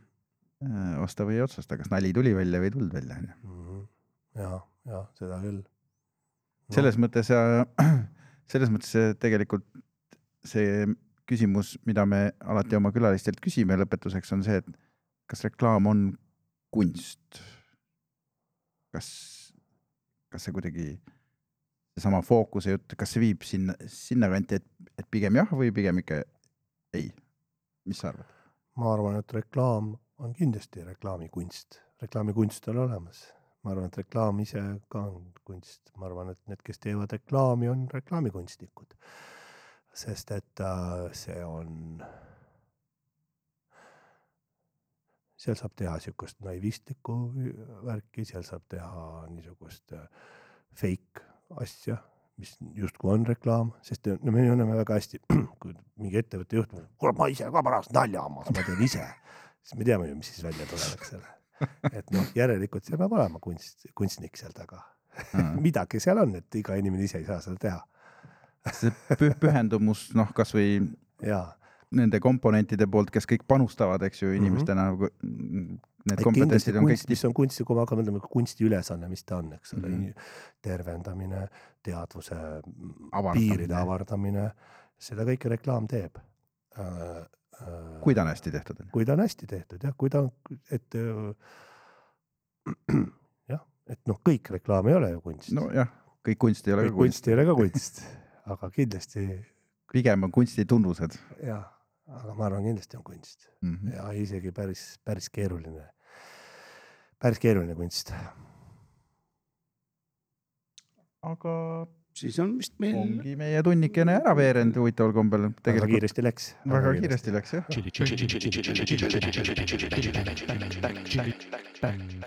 S2: äh, osta või ei otsusta, kas nali tuli välja või ei tulnud välja, onju.
S3: -hmm. ja, ja seda küll.
S2: selles mõttes ja (clears throat) selles mõttes see tegelikult see küsimus, mida me alati oma külalistelt küsime lõpetuseks, on see, et kas reklaam on kunst? kas, kas see kuidagi, seesama fookuse jutt, kas see viib sinna, sinnakanti, et, et pigem jah või pigem ikka ei? mis sa arvad?
S3: ma arvan, et reklaam on kindlasti reklaamikunst, reklaamikunst on olemas. ma arvan, et reklaam ise ka on kunst, ma arvan, et need, kes teevad reklaami, on reklaamikunstnikud. sest et äh, see on, seal saab teha niisugust naivistlikku värki, seal saab teha niisugust äh, fake asja, mis justkui on reklaam, sest no me tunneme väga hästi, (clears throat) kui mingi ettevõtte juht, kuule ma ise ka pärast nalja hammas, ma teen ise, siis me teame ju, mis siis välja tuleb, eks ole. et noh, järelikult seal peab olema kunst, kunstnik seal taga. (laughs) midagi seal on, et iga inimene ise ei saa seda teha
S2: see püh- pühendumus, noh, kasvõi nende komponentide poolt, kes kõik panustavad, eks ju, inimestena mm. -hmm. Need kompetentsid on kõik
S3: mis on kunsti, kui me hakkame mõtlema kunsti ülesanne, mis ta on, eks ole mm. -hmm. tervendamine, teadvuse mm,
S2: Avardamine.
S3: piiride avardamine, seda kõike reklaam teeb.
S2: kui ta on hästi tehtud
S3: kui ta on hästi tehtud jah, kui ta on, et öö, (clears throat) jah, et noh, kõik reklaam ei ole ju kunst no,.
S2: nojah, kõik kunst ei ole
S3: kõik
S2: ka kunst,
S3: kunst ei ole ka kunst, aga kindlasti
S2: pigem on kunsti tunnused
S3: jah, aga ma arvan, kindlasti on kunst
S2: mm. -hmm.
S3: ja isegi päris, päris keeruline, päris keeruline kunst.
S2: aga
S4: siis on vist meil
S2: ongi meie tunnikene ära veerenud huvitaval kombel,
S3: väga
S2: tegelikult
S3: kiiresti läks.
S2: väga kiiresti läks jah.